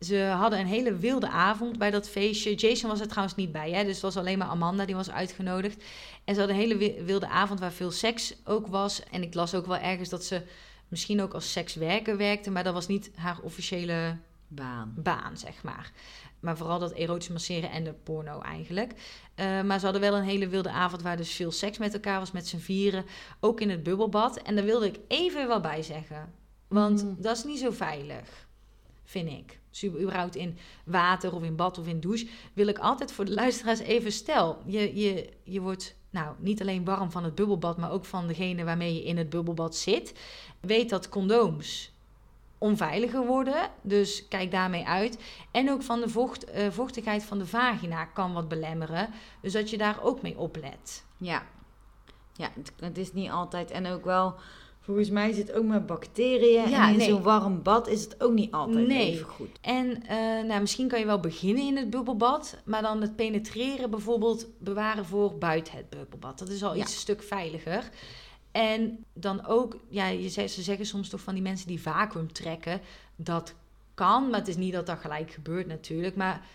Speaker 1: Ze hadden een hele wilde avond bij dat feestje. Jason was er trouwens niet bij, hè? dus het was alleen maar Amanda die was uitgenodigd. En ze hadden een hele wi- wilde avond waar veel seks ook was. En ik las ook wel ergens dat ze misschien ook als sekswerker werkte, maar dat was niet haar officiële
Speaker 2: Baan.
Speaker 1: baan, zeg maar. Maar vooral dat erotisch masseren en de porno eigenlijk. Eh, maar ze hadden wel een hele wilde avond waar dus veel seks met elkaar was, met z'n vieren. Ook in het bubbelbad. En daar wilde ik even wel bij zeggen. Want
Speaker 2: Mhm.
Speaker 1: dat is niet zo veilig, vind ik. Dus überhaupt in water of in bad of in douche wil ik altijd voor de luisteraars even stel. Je, je, je wordt nou niet alleen warm van het bubbelbad, maar ook van degene waarmee je in het bubbelbad zit. Weet dat condooms onveiliger worden. Dus kijk daarmee uit. En ook van de vocht, eh, vochtigheid van de vagina kan wat belemmeren. Dus dat je daar ook mee oplet.
Speaker 2: Ja. Ja, het, het is niet altijd. En ook wel, volgens mij zit ook met bacteriën.
Speaker 1: Ja,
Speaker 2: en in
Speaker 1: nee.
Speaker 2: zo'n warm bad is het ook niet altijd
Speaker 1: Nee.
Speaker 2: even goed.
Speaker 1: En eh, nou, misschien kan je wel beginnen in het bubbelbad, maar dan het penetreren bijvoorbeeld bewaren voor buiten het bubbelbad. Dat is al
Speaker 2: Ja.
Speaker 1: iets een stuk veiliger. En dan ook, ja, je zegt, ze zeggen soms toch van die mensen die vacuüm trekken. Dat kan, maar het is niet dat dat gelijk gebeurt natuurlijk. Maar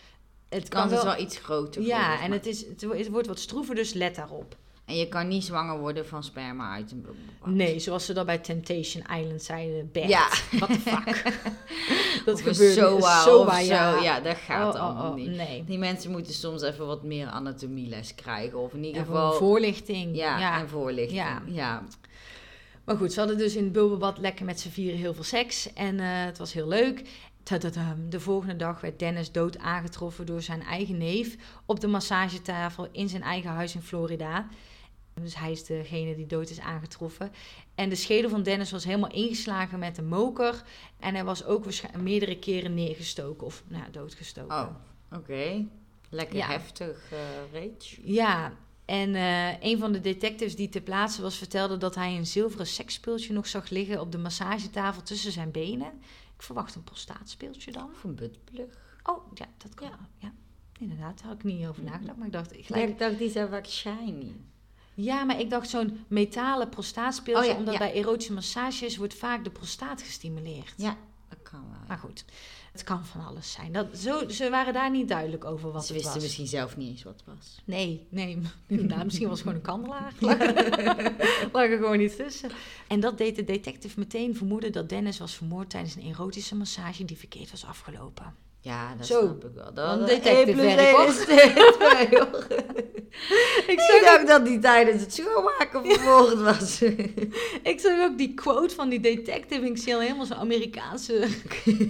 Speaker 1: het
Speaker 2: Het kan dus
Speaker 1: wel.
Speaker 2: wel iets groter
Speaker 1: Ja, en het, is, het wordt wat stroever, dus let daarop.
Speaker 2: En je kan niet zwanger worden van sperma uit een.
Speaker 1: Nee, zoals ze dat bij Temptation Island zeiden. Bert,
Speaker 2: Ja.
Speaker 1: what the fuck. dat
Speaker 2: Of
Speaker 1: gebeurt.
Speaker 2: SOA
Speaker 1: SOA,
Speaker 2: of
Speaker 1: ja.
Speaker 2: zo. Ja, dat gaat
Speaker 1: Oh, oh,
Speaker 2: allemaal
Speaker 1: oh,
Speaker 2: niet.
Speaker 1: Nee.
Speaker 2: Die mensen moeten soms even wat meer anatomieles krijgen. Of in ieder geval...
Speaker 1: voorlichting.
Speaker 2: Ja,
Speaker 1: ja.
Speaker 2: en voorlichting.
Speaker 1: Ja.
Speaker 2: Ja.
Speaker 1: Maar goed, ze hadden dus in het bubbelbad lekker met z'n vieren heel veel seks. En eh, het was heel leuk. De volgende dag werd Dennis dood aangetroffen door zijn eigen neef op de massagetafel in zijn eigen huis in Florida. Dus hij is degene die dood is aangetroffen. En de schedel van Dennis was helemaal ingeslagen met een moker. En hij was ook waarschijnlijk meerdere keren neergestoken of nou, doodgestoken.
Speaker 2: Oh, oké. Lekker
Speaker 1: Ja.
Speaker 2: heftig, eh rage.
Speaker 1: Ja, en eh, een van de detectives die ter plaatse was vertelde dat hij een zilveren seksspeeltje nog zag liggen op de massagetafel tussen zijn benen. Ik verwacht een prostaatspeeltje dan.
Speaker 2: Of een buttplug.
Speaker 1: Oh, ja, dat kan. Ja. ja. Inderdaad, daar had ik niet over nagedacht. Maar ik dacht
Speaker 2: Ja,
Speaker 1: gelijk...
Speaker 2: ik dacht, die zijn vaak shiny.
Speaker 1: Ja, maar ik dacht zo'n metalen prostaatspeeltje.
Speaker 2: Oh ja,
Speaker 1: omdat
Speaker 2: ja.
Speaker 1: bij erotische massages wordt vaak de prostaat gestimuleerd.
Speaker 2: Ja, dat kan wel. ja.
Speaker 1: Maar goed, het kan van alles zijn. Dat, zo, ze waren daar niet duidelijk over wat
Speaker 2: Ze
Speaker 1: het
Speaker 2: wisten
Speaker 1: was.
Speaker 2: misschien zelf niet eens wat het was.
Speaker 1: Nee, nee. Misschien was het gewoon een kandelaar. Lag er gewoon iets tussen. En dat deed de detective meteen vermoeden dat Dennis was vermoord tijdens een erotische massage die verkeerd was afgelopen.
Speaker 2: Ja, dat
Speaker 1: Zo.
Speaker 2: snap ik wel. Dat
Speaker 1: Een detective werk,
Speaker 2: één
Speaker 1: hoor. Ik zag,
Speaker 2: dacht dat die tijdens het schoonmaken vervolgd was.
Speaker 1: ik zag ook die quote van die detective. en Ik zie al helemaal zo'n Amerikaanse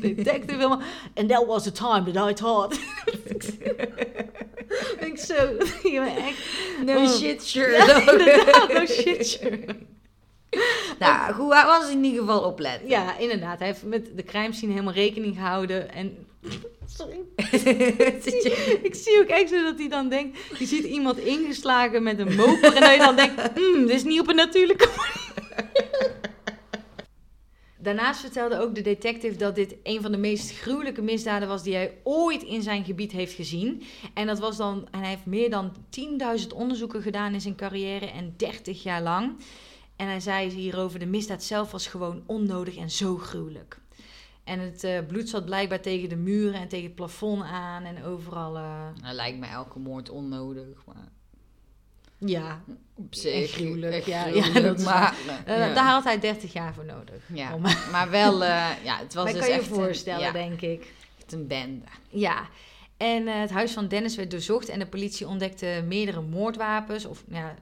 Speaker 1: detective. Helemaal, And that was the time that I thought. ik zo, je bent echt...
Speaker 2: No
Speaker 1: Oh.
Speaker 2: shit, sure.
Speaker 1: Ja, inderdaad, no shit, sure.
Speaker 2: Nou, goed, hij was in ieder geval opletten.
Speaker 1: Ja, inderdaad. Hij heeft met de crime scene helemaal rekening gehouden. En. Sorry. Ik zie ook echt zo dat hij dan denkt. Je ziet iemand ingeslagen met een moper. En dat je dan denkt: hmm, dit is niet op een natuurlijke manier. Daarnaast vertelde ook de detective dat dit een van de meest gruwelijke misdaden was die hij ooit in zijn gebied heeft gezien. En dat was dan, en hij heeft meer dan 10.000 onderzoeken gedaan in zijn carrière en 30 jaar lang. En hij zei hierover: de misdaad zelf was gewoon onnodig en zo gruwelijk. En het eh, bloed zat blijkbaar tegen de muren en tegen het plafond aan en overal.
Speaker 2: Nou, lijkt me elke moord onnodig, maar
Speaker 1: ja,
Speaker 2: op zich.
Speaker 1: gruwelijk, ja,
Speaker 2: gruwelijk,
Speaker 1: ja, dat
Speaker 2: maar,
Speaker 1: Eh,
Speaker 2: ja.
Speaker 1: daar had hij 30 jaar voor nodig.
Speaker 2: Ja,
Speaker 1: Om-
Speaker 2: maar wel, ja, het was
Speaker 1: maar
Speaker 2: dus
Speaker 1: kan je je
Speaker 2: echt een-
Speaker 1: voorstellen,
Speaker 2: ja,
Speaker 1: denk ik.
Speaker 2: echt een bende.
Speaker 1: Ja, en het huis van Dennis werd doorzocht en de politie ontdekte meerdere moordwapens, of ja,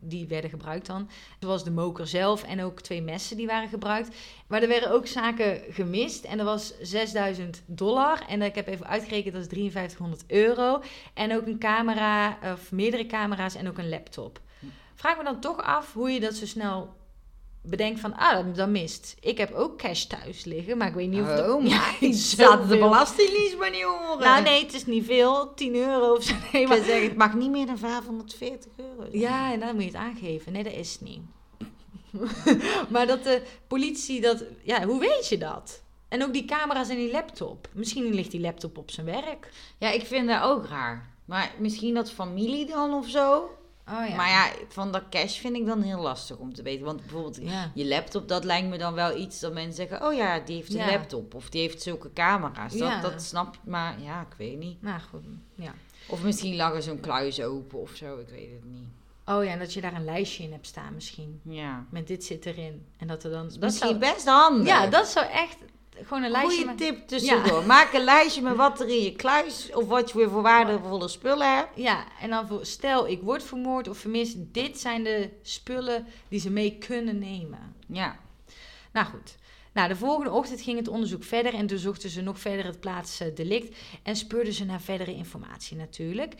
Speaker 1: die werden gebruikt dan. Zoals de moker zelf en ook twee messen die waren gebruikt. Maar er werden ook zaken gemist en er was 6000 dollar. En ik heb even uitgerekend, dat is 5300 euro. En ook een camera, of meerdere camera's en ook een laptop. Vraag me dan toch af hoe je dat zo snel bedenkt van, ah, dat, dat mist. Ik heb ook cash thuis liggen, maar ik weet niet of het...
Speaker 2: Oh,
Speaker 1: niet
Speaker 2: staat de belastingdienst maar niet horen.
Speaker 1: Nou nee, het is niet veel. 10 euro of zo. Nee, maar...
Speaker 2: zeggen, het mag niet meer dan 540 euro. zijn.
Speaker 1: Ja, en dan moet je het aangeven. Nee, dat is niet. maar dat de politie dat... Ja, hoe weet je dat? En ook die camera's en die laptop. Misschien ligt die laptop op zijn werk.
Speaker 2: Ja, ik vind dat ook raar. Maar misschien dat familie dan of zo.
Speaker 1: Oh ja.
Speaker 2: Maar ja, van dat cash vind ik dan heel lastig om te weten. Want bijvoorbeeld
Speaker 1: Ja.
Speaker 2: je laptop, dat lijkt me dan wel iets dat mensen zeggen... Oh ja, die heeft een
Speaker 1: Ja.
Speaker 2: laptop. Of die heeft zulke camera's. Dat, dat snap ik, maar ja, ik weet niet.
Speaker 1: Nou goed, ja.
Speaker 2: Of misschien lag er zo'n kluis open of zo, ik weet het niet.
Speaker 1: Oh ja, en dat je daar een lijstje in hebt staan misschien.
Speaker 2: Ja.
Speaker 1: Met dit zit erin. En dat er dan... Dat
Speaker 2: Misschien
Speaker 1: zou,
Speaker 2: best handig.
Speaker 1: ja, dat zou echt gewoon een lijstje...
Speaker 2: Goeie
Speaker 1: ma-
Speaker 2: tip tussendoor. Maak een lijstje met wat er in je kluis... of wat je weer voor waardevolle spullen hebt.
Speaker 1: Ja, en dan voor, stel ik word vermoord of vermist. Dit zijn de spullen die ze mee kunnen nemen.
Speaker 2: Ja.
Speaker 1: Nou goed. Nou, de volgende ochtend ging het onderzoek verder en doorzochten ze nog verder het plaatsdelict en speurden ze naar verdere informatie natuurlijk.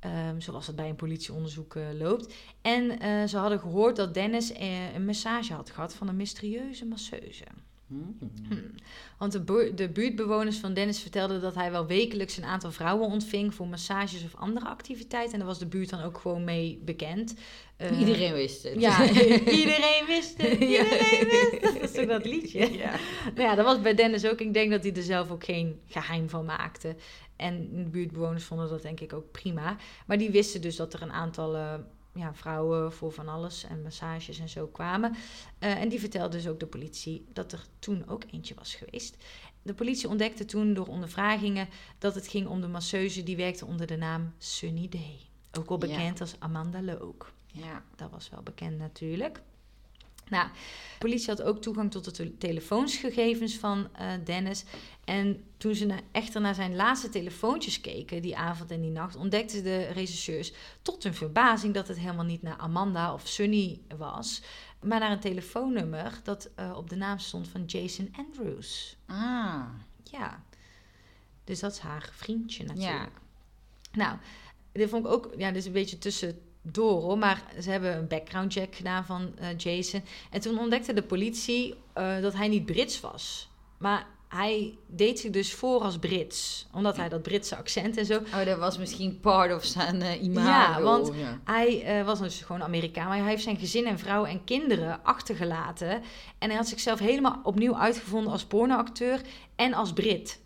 Speaker 1: Ehm, zoals het bij een politieonderzoek eh, loopt. En eh, ze hadden gehoord dat Dennis eh, een massage had gehad van een mysterieuze masseuse. Hmm. Want de, bu- de buurtbewoners van Dennis vertelden dat hij wel wekelijks een aantal vrouwen ontving voor massages of andere activiteiten. En daar was de buurt dan ook gewoon mee bekend. Eh,
Speaker 2: Iedereen wist het.
Speaker 1: Ja, iedereen wist het. Iedereen wist het. Dat is toch dat liedje?
Speaker 2: Ja.
Speaker 1: Nou ja, dat was bij Dennis ook. Ik denk dat hij er zelf ook geen geheim van maakte. En de buurtbewoners vonden dat denk ik ook prima. Maar die wisten dus dat er een aantal eh, ja, vrouwen voor van alles en massages en zo kwamen. Eh, en die vertelde dus ook de politie dat er toen ook eentje was geweest. De politie ontdekte toen door ondervragingen dat het ging om de masseuse die werkte onder de naam Sunny Day. Ook wel
Speaker 2: Ja.
Speaker 1: bekend als Amanda Look.
Speaker 2: Ja.
Speaker 1: Dat was wel bekend natuurlijk. Nou, de politie had ook toegang tot de te- telefoonsgegevens van eh, Dennis. En toen ze na- echter naar zijn laatste telefoontjes keken, die avond en die nacht, ontdekten de rechercheurs tot hun verbazing dat het helemaal niet naar Amanda of Sunny was, maar naar een telefoonnummer dat eh, op de naam stond van Jason Andrews.
Speaker 2: Ah.
Speaker 1: Ja, dus dat is haar vriendje natuurlijk.
Speaker 2: Ja.
Speaker 1: Nou, dit vond ik ook, ja, dit is een beetje hoor, maar ze hebben een background check gedaan van eh, Jason. En toen ontdekte de politie eh, dat hij niet Brits was. Maar hij deed zich dus voor als Brits, omdat hij dat Britse accent en zo.
Speaker 2: Oh, dat was misschien part of zijn eh imago.
Speaker 1: Ja, want-
Speaker 2: Ja.
Speaker 1: Hij was dus gewoon Amerikaan, maar hij heeft zijn gezin en vrouw en kinderen achtergelaten. En hij had zichzelf helemaal opnieuw uitgevonden als pornoacteur en als Brit.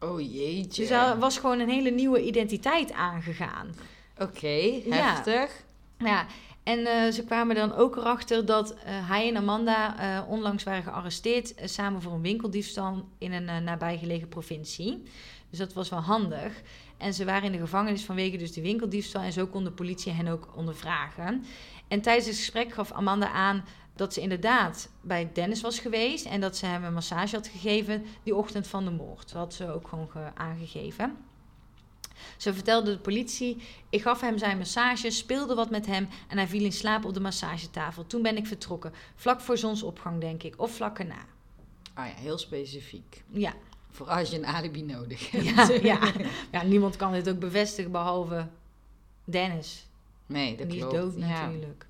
Speaker 2: Oh jeetje.
Speaker 1: Dus hij was gewoon een hele nieuwe identiteit aangegaan.
Speaker 2: Oké, heftig.
Speaker 1: Ja, en eh, ze kwamen dan ook erachter dat eh, hij en Amanda eh, onlangs waren gearresteerd samen voor een winkeldiefstal in een nabijgelegen provincie. Dus dat was wel handig. En ze waren in de gevangenis vanwege dus de winkeldiefstal en zo kon de politie hen ook ondervragen. En tijdens het gesprek gaf Amanda aan dat ze inderdaad bij Dennis was geweest en dat ze hem een massage had gegeven die ochtend van de moord. Dat had ze ook gewoon ge- aangegeven. Ze vertelde de politie: Ik gaf hem zijn massage, speelde wat met hem en hij viel in slaap op de massagetafel. Toen ben ik vertrokken. Vlak voor zonsopgang, denk ik, of vlak erna.
Speaker 2: Oh ja, heel specifiek.
Speaker 1: Ja,
Speaker 2: Voor als je een alibi nodig hebt.
Speaker 1: ja, ja. ja, niemand kan dit ook bevestigen behalve Dennis.
Speaker 2: Nee, dat
Speaker 1: die
Speaker 2: klopt.
Speaker 1: is dood
Speaker 2: Ja.
Speaker 1: natuurlijk.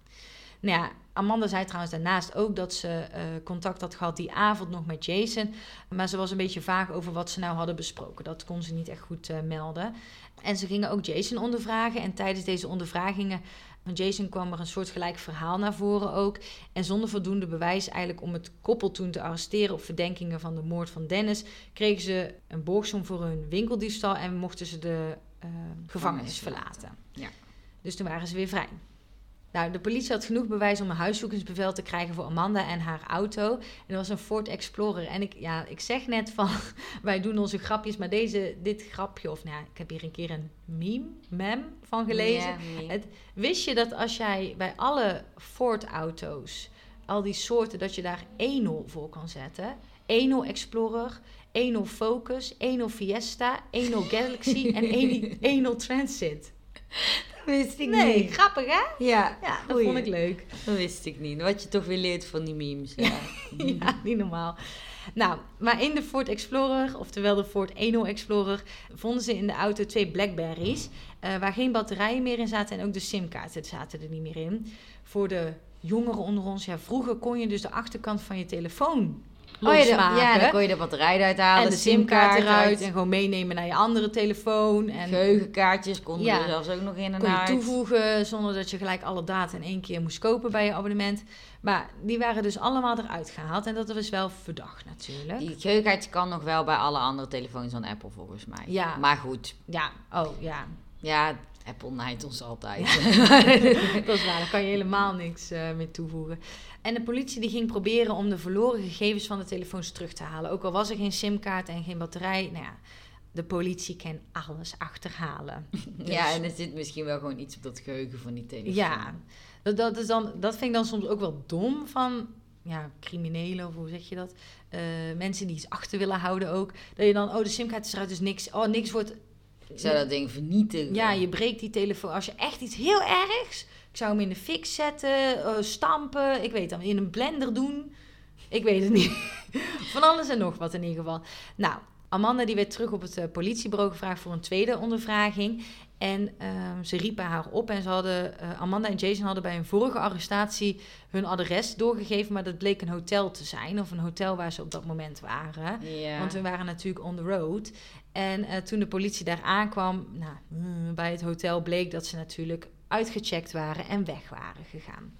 Speaker 1: Nou ja, Amanda zei trouwens daarnaast ook dat ze eh, contact had gehad die avond nog met Jason. Maar ze was een beetje vaag over wat ze nou hadden besproken. Dat kon ze niet echt goed eh, melden. En ze gingen ook Jason ondervragen. En tijdens deze ondervragingen van Jason kwam er een soortgelijk verhaal naar voren ook. En zonder voldoende bewijs eigenlijk om het koppel toen te arresteren op verdenkingen van de moord van Dennis... kregen ze een borgsom voor hun winkeldiefstal en mochten ze de eh, gevangenis verlaten.
Speaker 2: Ja.
Speaker 1: Dus toen waren ze weer vrij. Nou, de politie had genoeg bewijs om een huiszoekingsbevel te krijgen voor Amanda en haar auto. En dat was een Ford Explorer. En ik, ja, ik zeg net van, wij doen onze grapjes, maar deze, dit grapje, of nou, ik heb hier een keer een meme, mem van gelezen.
Speaker 2: Nee.
Speaker 1: Het- Wist je dat als jij bij alle Ford-auto's, al die soorten, dat je daar 1.0 voor kan zetten? 1.0 Explorer, 1.0 Focus, 1.0 Fiesta, 1.0 Galaxy en 1.0 Transit.
Speaker 2: Dat wist ik
Speaker 1: Nee,
Speaker 2: niet.
Speaker 1: grappig hè?
Speaker 2: Ja,
Speaker 1: Ja, dat
Speaker 2: goeie.
Speaker 1: vond ik leuk.
Speaker 2: Dat wist ik niet. Wat je toch weer leert van die memes. Ja.
Speaker 1: ja, niet normaal. Nou, maar in de Ford Explorer, oftewel de Ford 1.0 Explorer, vonden ze in de auto twee Blackberries. eh, waar geen batterijen meer in zaten en ook de simkaarten zaten er niet meer in. Voor de jongeren onder ons, ja, vroeger kon je dus de achterkant van je telefoon
Speaker 2: Oh, ja, dan,
Speaker 1: losmaken.
Speaker 2: ja, dan kon je de batterij eruit halen,
Speaker 1: en de simkaart eruit en gewoon meenemen naar je andere telefoon. En
Speaker 2: Geheugenkaartjes konden
Speaker 1: Ja.
Speaker 2: er zelfs ook nog in en
Speaker 1: kon je
Speaker 2: uit.
Speaker 1: toevoegen zonder dat je gelijk alle data in één keer moest kopen bij je abonnement. Maar die waren dus allemaal eruit gehaald en dat was wel verdacht natuurlijk.
Speaker 2: Die geheugenkaartje kan nog wel bij alle andere telefoons van Apple volgens mij.
Speaker 1: Ja.
Speaker 2: Maar goed,
Speaker 1: Ja, oh ja.
Speaker 2: ja, Apple naait ons altijd.
Speaker 1: dat is waar, daar kan je helemaal niks eh mee toevoegen. En de politie die ging proberen om de verloren gegevens van de telefoons terug te halen. Ook al was er geen simkaart en geen batterij. Nou ja, de politie kan alles achterhalen.
Speaker 2: Ja,
Speaker 1: Dus-
Speaker 2: en er zit misschien wel gewoon iets op dat geheugen van die telefoon.
Speaker 1: Ja, dat, dat, is dan, dat vind ik dan soms ook wel dom van ja, criminelen, of hoe zeg je dat? Eh, mensen die iets achter willen houden ook. Dat je dan, oh, de simkaart is eruit, dus niks. Oh, niks wordt...
Speaker 2: Ik zou dat ding vernietigen.
Speaker 1: Ja, je breekt die telefoon. Als je echt iets heel ergs... Ik zou hem in de fik zetten, eh, stampen. Ik weet dan, in een blender doen. Ik weet het niet. Van alles en nog wat in ieder geval. Nou, Amanda die werd terug op het eh, politiebureau gevraagd voor een tweede ondervraging. En ehm, ze riepen haar op en ze hadden, eh, Amanda en Jason hadden bij een vorige arrestatie hun adres doorgegeven, maar dat bleek een hotel te zijn, of een hotel waar ze op dat moment waren.
Speaker 2: Ja.
Speaker 1: Want we waren natuurlijk on the road. En eh, toen de politie daar aankwam, nou, mm, bij het hotel bleek dat ze natuurlijk uitgecheckt waren en weg waren gegaan.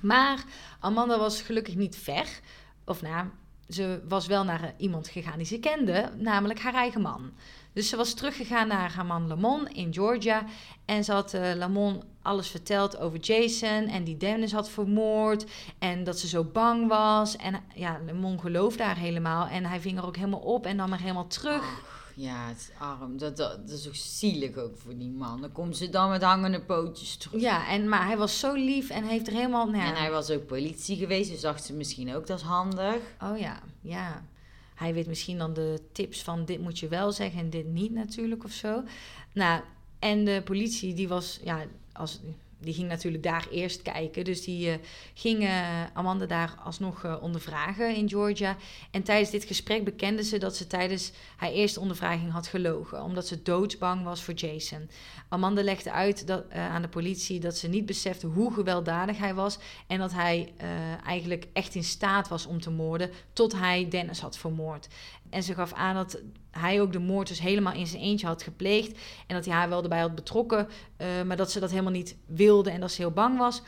Speaker 1: Maar Amanda was gelukkig niet ver. Of nou, ze was wel naar eh, iemand gegaan die ze kende, namelijk haar eigen man. Dus ze was teruggegaan naar haar man Lamont in Georgia. En ze had eh, Lamont alles verteld over Jason en die Dennis had vermoord. En dat ze zo bang was. En ja, Lamont geloofde haar helemaal. En hij ving er ook helemaal op en nam haar helemaal terug.
Speaker 2: Ja, het is arm. Dat, dat, dat is ook zielig ook voor die man. Dan komt ze dan met hangende pootjes terug.
Speaker 1: Ja, en, maar hij was zo lief en heeft er helemaal... Nou ja,
Speaker 2: En hij was ook politie geweest, dus dacht ze misschien ook dat is handig.
Speaker 1: Oh ja, ja. Hij weet misschien dan de tips van dit moet je wel zeggen en dit niet natuurlijk of zo. Nou, en de politie die was, ja, als, die ging natuurlijk daar eerst kijken. Dus die eh, ging eh, Amanda daar alsnog eh, ondervragen in Georgia. En tijdens dit gesprek bekende ze dat ze tijdens haar eerste ondervraging had gelogen. Omdat ze doodsbang was voor Jason. Amanda legde uit dat, aan de politie dat ze niet besefte hoe gewelddadig hij was. En dat hij eigenlijk echt in staat was om te moorden tot hij Dennis had vermoord. En ze gaf aan dat hij ook de moord dus helemaal in zijn eentje had gepleegd. En dat hij haar wel erbij had betrokken, eh, maar dat ze dat helemaal niet wilde en dat ze heel bang was.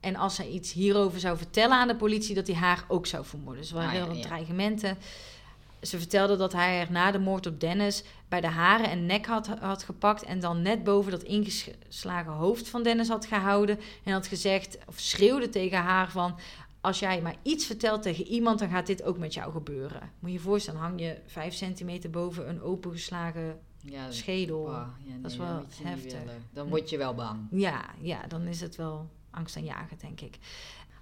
Speaker 1: En als zij iets hierover zou vertellen aan de politie, dat hij haar ook zou vermoorden. Dus waren
Speaker 2: Ah,
Speaker 1: heel
Speaker 2: ja.
Speaker 1: dreigementen. Ze vertelde dat hij er na de moord op Dennis bij de haren en nek had, had gepakt. En dan net boven dat ingeslagen hoofd van Dennis had gehouden. En had gezegd, of schreeuwde tegen haar van... Als jij maar iets vertelt tegen iemand, dan gaat dit ook met jou gebeuren. Moet je je voorstellen, hang je vijf centimeter boven een opengeslagen
Speaker 2: Ja,
Speaker 1: schedel.
Speaker 2: Wauw, ja, nee,
Speaker 1: dat is wel heftig.
Speaker 2: Dan word je wel bang.
Speaker 1: Ja, ja, dan is het wel angstaanjagend, denk ik.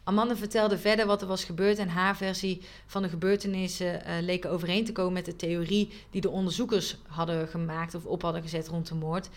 Speaker 1: Amanda vertelde verder wat er was gebeurd en haar versie van de gebeurtenissen uh, leken overeen te komen met de theorie die de onderzoekers hadden gemaakt of op hadden gezet rond de moord.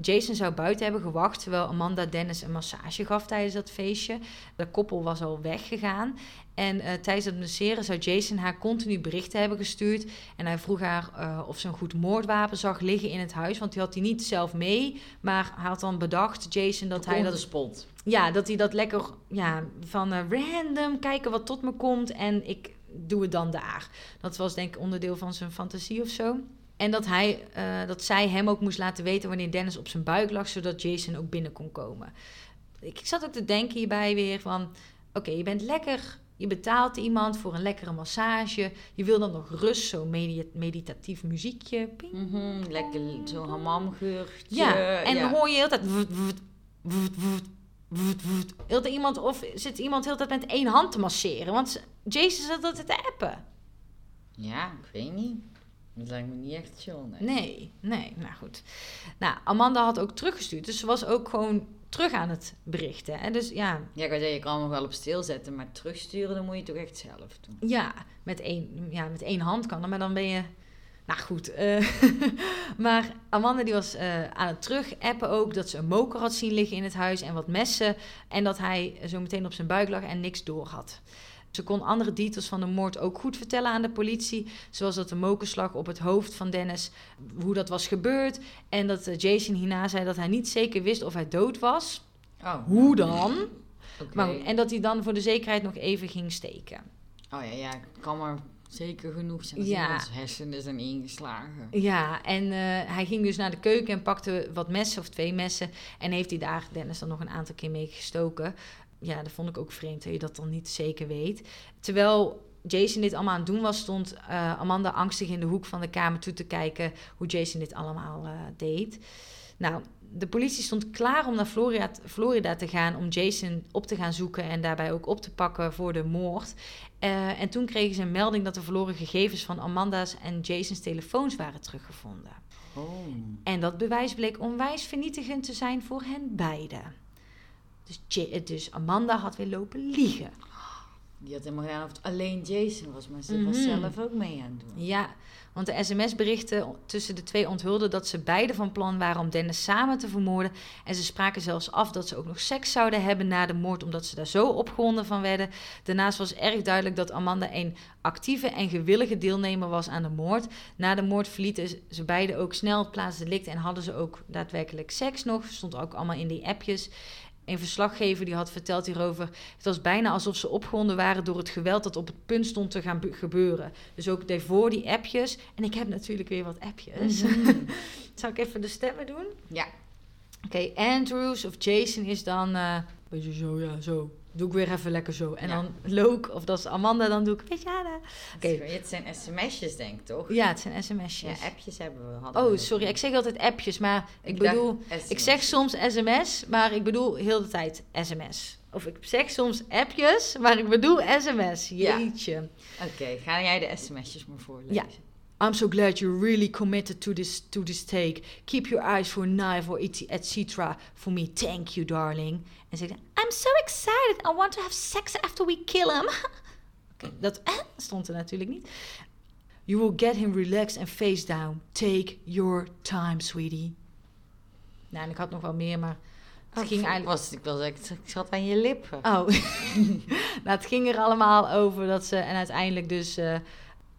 Speaker 1: Jason zou buiten hebben gewacht terwijl Amanda Dennis een massage gaf tijdens dat feestje. De koppel was al weggegaan. En uh, tijdens het masseren zou Jason haar continu berichten hebben gestuurd. En hij vroeg haar uh, of ze een goed moordwapen zag liggen in het huis. Want die had hij niet zelf mee. Maar hij had dan bedacht, Jason, dat hij dat...
Speaker 2: spot.
Speaker 1: Ja, dat hij dat lekker ja, van uh, random kijken wat tot me komt. En ik doe het dan daar. Dat was denk ik onderdeel van zijn fantasie of zo. En dat, hij, dat zij hem ook moest laten weten wanneer Dennis op zijn buik lag, zodat Jason ook binnen kon komen. Ik zat ook te denken hierbij weer van: oké, je bent lekker, je betaalt iemand voor een lekkere massage. Je wil dan nog rust, zo'n meditatief muziekje. Ping,
Speaker 2: mm -hmm, lekker zo'n hamamgeurtje.
Speaker 1: Ja, en dan hoor je heel tijd. Heel iemand, of zit iemand heel tijd met één hand te masseren? Want Jason zat altijd te appen.
Speaker 2: Ja, ik weet niet. Dat lijkt me niet echt chill, nee.
Speaker 1: Nee, nee, nou goed. Nou, Amanda had ook teruggestuurd, dus ze was ook gewoon terug aan het berichten. En dus ja...
Speaker 2: Ja, ik zeggen, je kan hem wel op stil zetten, maar terugsturen, dan moet je toch echt zelf doen.
Speaker 1: Ja, met één, ja, met één hand kan dat, maar dan ben je... Nou goed, uh, maar Amanda die was uh, aan het terug-appen ook dat ze een moker had zien liggen in het huis en wat messen. En dat hij zo meteen op zijn buik lag en niks door had. Ze kon andere details van de moord ook goed vertellen aan de politie. Zoals dat de mokerslag op het hoofd van Dennis, hoe dat was gebeurd. En dat eh, Jason hierna zei dat hij niet zeker wist of hij dood was.
Speaker 2: Oh.
Speaker 1: Hoe dan?
Speaker 2: Okay.
Speaker 1: Maar, en dat hij dan voor de zekerheid nog even ging steken.
Speaker 2: Oh ja, ja, kan maar zeker genoeg zijn als ja. hersenen zijn ingeslagen.
Speaker 1: Ja, en uh, hij ging dus naar de keuken en pakte wat messen of twee messen. En heeft hij daar Dennis dan nog een aantal keer mee gestoken ja, dat vond ik ook vreemd dat je dat dan niet zeker weet. Terwijl Jason dit allemaal aan het doen was, stond uh, Amanda angstig in de hoek van de kamer toe te kijken hoe Jason dit allemaal uh, deed. Nou, de politie stond klaar om naar Florida, Florida, te gaan om Jason op te gaan zoeken en daarbij ook op te pakken voor de moord. Uh, en toen kregen ze een melding dat de verloren gegevens van Amanda's en Jason's telefoons waren teruggevonden.
Speaker 2: Oh.
Speaker 1: En dat bewijs bleek onwijs vernietigend te zijn voor hen beiden. Dus, dus Amanda had weer lopen liegen.
Speaker 2: Die had helemaal gedaan of het alleen Jason was, maar ze mm -hmm. was zelf ook mee aan het doen.
Speaker 1: Ja, want de sms-berichten tussen de twee onthulden dat ze beide van plan waren om Dennis samen te vermoorden. En ze spraken zelfs af dat ze ook nog seks zouden hebben na de moord, omdat ze daar zo opgewonden van werden. Daarnaast was erg duidelijk dat Amanda een actieve en gewillige deelnemer was aan de moord. Na de moord verlieten ze beide ook snel het plaatsdelict en hadden ze ook daadwerkelijk seks nog. Stond ook allemaal in die appjes. Een verslaggever die had verteld hierover. Het was bijna alsof ze opgewonden waren door het geweld dat op het punt stond te gaan gebeuren. Dus ook voor die appjes. En ik heb natuurlijk weer wat appjes. Mm Zal ik even de stemmen doen?
Speaker 2: Ja.
Speaker 1: Oké, okay, Andrews of Jason is dan. Uh, beetje zo, ja, zo. Doe ik weer even lekker zo. En ja. dan Loke, of dat is Amanda, dan doe ik weet je
Speaker 2: Oké. Het zijn sms'jes, denk ik, toch?
Speaker 1: Ja, het zijn sms'jes.
Speaker 2: Ja, appjes hebben we.
Speaker 1: Oh, sorry. Ik zeg altijd appjes, maar ik, ik bedoel... Ik zeg soms sms, maar ik bedoel heel de tijd sms. Of ik zeg soms appjes, maar ik bedoel sms. Jeetje.
Speaker 2: Ja. Oké, okay, ga jij de sms'jes maar voorlezen?
Speaker 1: Ja. I'm so glad you're really committed to this to this take. Keep your eyes for knife or etc. For me, thank you, darling. En ze zei, I'm so excited. I want to have sex after we kill him. okay, dat eh, stond er natuurlijk niet. You will get him relaxed and face down. Take your time, sweetie. Nou, en ik had nog wel meer, maar het
Speaker 2: oh,
Speaker 1: ging
Speaker 2: eigenlijk... Was, ik, was, ik zat aan je lippen.
Speaker 1: Oh. nou, het ging er allemaal over dat ze... En uiteindelijk dus... Uh,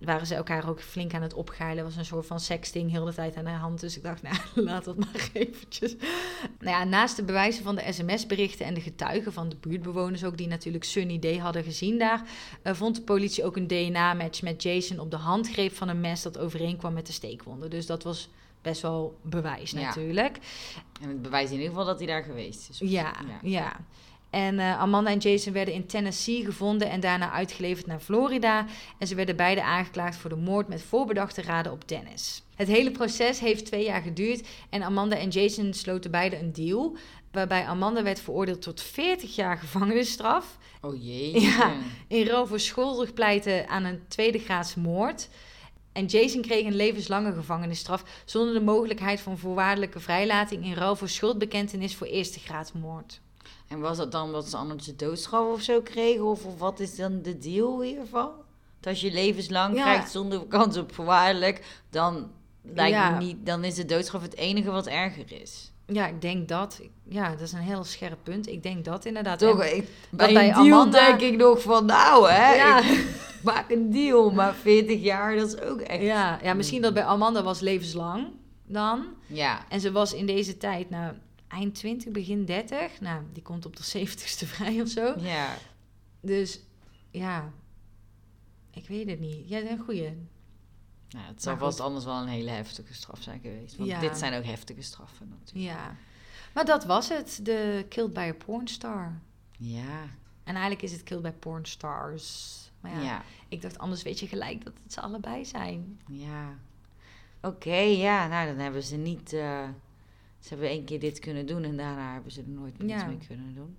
Speaker 1: waren ze elkaar ook flink aan het opgeilen. was een soort van sexting heel de tijd aan de hand. Dus ik dacht, nou, laat dat maar eventjes. Nou ja, naast de bewijzen van de sms-berichten en de getuigen van de buurtbewoners... ook die natuurlijk Sunny Day hadden gezien daar... Uh, vond de politie ook een DNA-match met Jason op de handgreep van een mes... dat overeenkwam met de steekwonden. Dus dat was best wel bewijs natuurlijk.
Speaker 2: En het bewijs in ieder geval dat hij daar geweest is.
Speaker 1: Ja, ja, ja. En uh, Amanda en Jason werden in Tennessee gevonden en daarna uitgeleverd naar Florida. En ze werden beide aangeklaagd voor de moord met voorbedachte raden op Dennis. Het hele proces heeft twee jaar geduurd en Amanda en Jason sloten beide een deal. Waarbij Amanda werd veroordeeld tot 40 jaar gevangenisstraf.
Speaker 2: Oh jee.
Speaker 1: Ja, in ruil voor schuldig pleiten aan een tweede graads moord. En Jason kreeg een levenslange gevangenisstraf zonder de mogelijkheid van voorwaardelijke vrijlating in ruil voor schuldbekentenis voor eerste graads moord.
Speaker 2: En was dat dan omdat ze anders de doodstraf of zo kregen? Of, of wat is dan de deal hiervan? Dat als je levenslang
Speaker 1: Ja.
Speaker 2: krijgt zonder kans op voorwaardelijk, dan, lijkt
Speaker 1: Ja.
Speaker 2: me niet, dan is de doodstraf het enige wat erger is.
Speaker 1: Ja, ik denk dat. Ja, dat is een heel scherp punt. Ik denk dat inderdaad.
Speaker 2: Toch, ik, bij
Speaker 1: Amanda-
Speaker 2: denk ik nog van, nou hè,
Speaker 1: Ja.
Speaker 2: ik maak een deal. Maar 40 jaar, dat is ook echt...
Speaker 1: ja, ja, misschien dat bij Amanda was levenslang dan.
Speaker 2: Ja,
Speaker 1: En ze was in deze tijd, nou, eind 20, begin 30. Nou, die komt op de 70ste vrij of zo.
Speaker 2: ja.
Speaker 1: Dus ja, ik weet het niet. Jij bent een goeie.
Speaker 2: Nou, het zou vast anders wel een hele heftige straf zijn geweest. Want
Speaker 1: Ja.
Speaker 2: dit zijn ook heftige straffen natuurlijk.
Speaker 1: Ja. Maar dat was het, de Killed by a Pornstar.
Speaker 2: Ja,
Speaker 1: En eigenlijk is het Killed by Pornstars. Maar ja,
Speaker 2: ja,
Speaker 1: ik dacht anders weet je gelijk dat het ze allebei zijn.
Speaker 2: ja. Oké, ja, nou dan hebben ze niet... eh, ze hebben één keer dit kunnen doen en daarna hebben ze er nooit meer iets
Speaker 1: Ja.
Speaker 2: mee kunnen doen.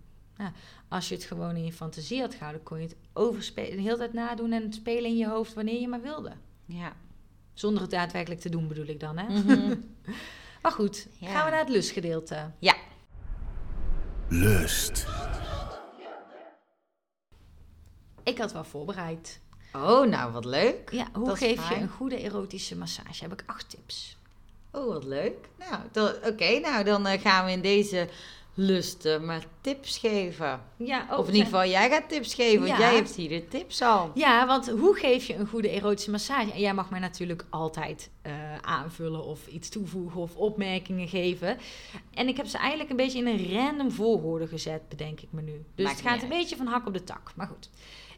Speaker 1: Als je het gewoon in je fantasie had gehouden, kon je het overspelen, de hele tijd nadoen en spelen in je hoofd wanneer je maar wilde.
Speaker 2: Ja.
Speaker 1: Zonder het daadwerkelijk te doen bedoel ik dan, hè?
Speaker 2: Mhm.
Speaker 1: Maar goed,
Speaker 2: Ja.
Speaker 1: gaan we naar het lustgedeelte.
Speaker 2: ja.
Speaker 3: Lust.
Speaker 1: Ik had wel voorbereid.
Speaker 2: Oh, nou wat leuk.
Speaker 1: Ja, hoe
Speaker 2: Dat
Speaker 1: geef je een goede erotische massage? Heb ik acht tips.
Speaker 2: Oh, wat leuk. Nou, oké, nou dan eh, gaan we in deze lust eh, maar tips geven.
Speaker 1: Ja,
Speaker 2: of in ieder geval, jij gaat tips geven, want jij hebt hier de tips al.
Speaker 1: Ja, want hoe geef je een goede erotische massage? En jij mag mij natuurlijk altijd eh, aanvullen of iets toevoegen of opmerkingen geven. En ik heb ze eigenlijk een beetje in een random volgorde gezet, bedenk ik me nu. Dus
Speaker 2: Maakt
Speaker 1: het gaat een
Speaker 2: uit.
Speaker 1: beetje van hak op de tak. Maar goed.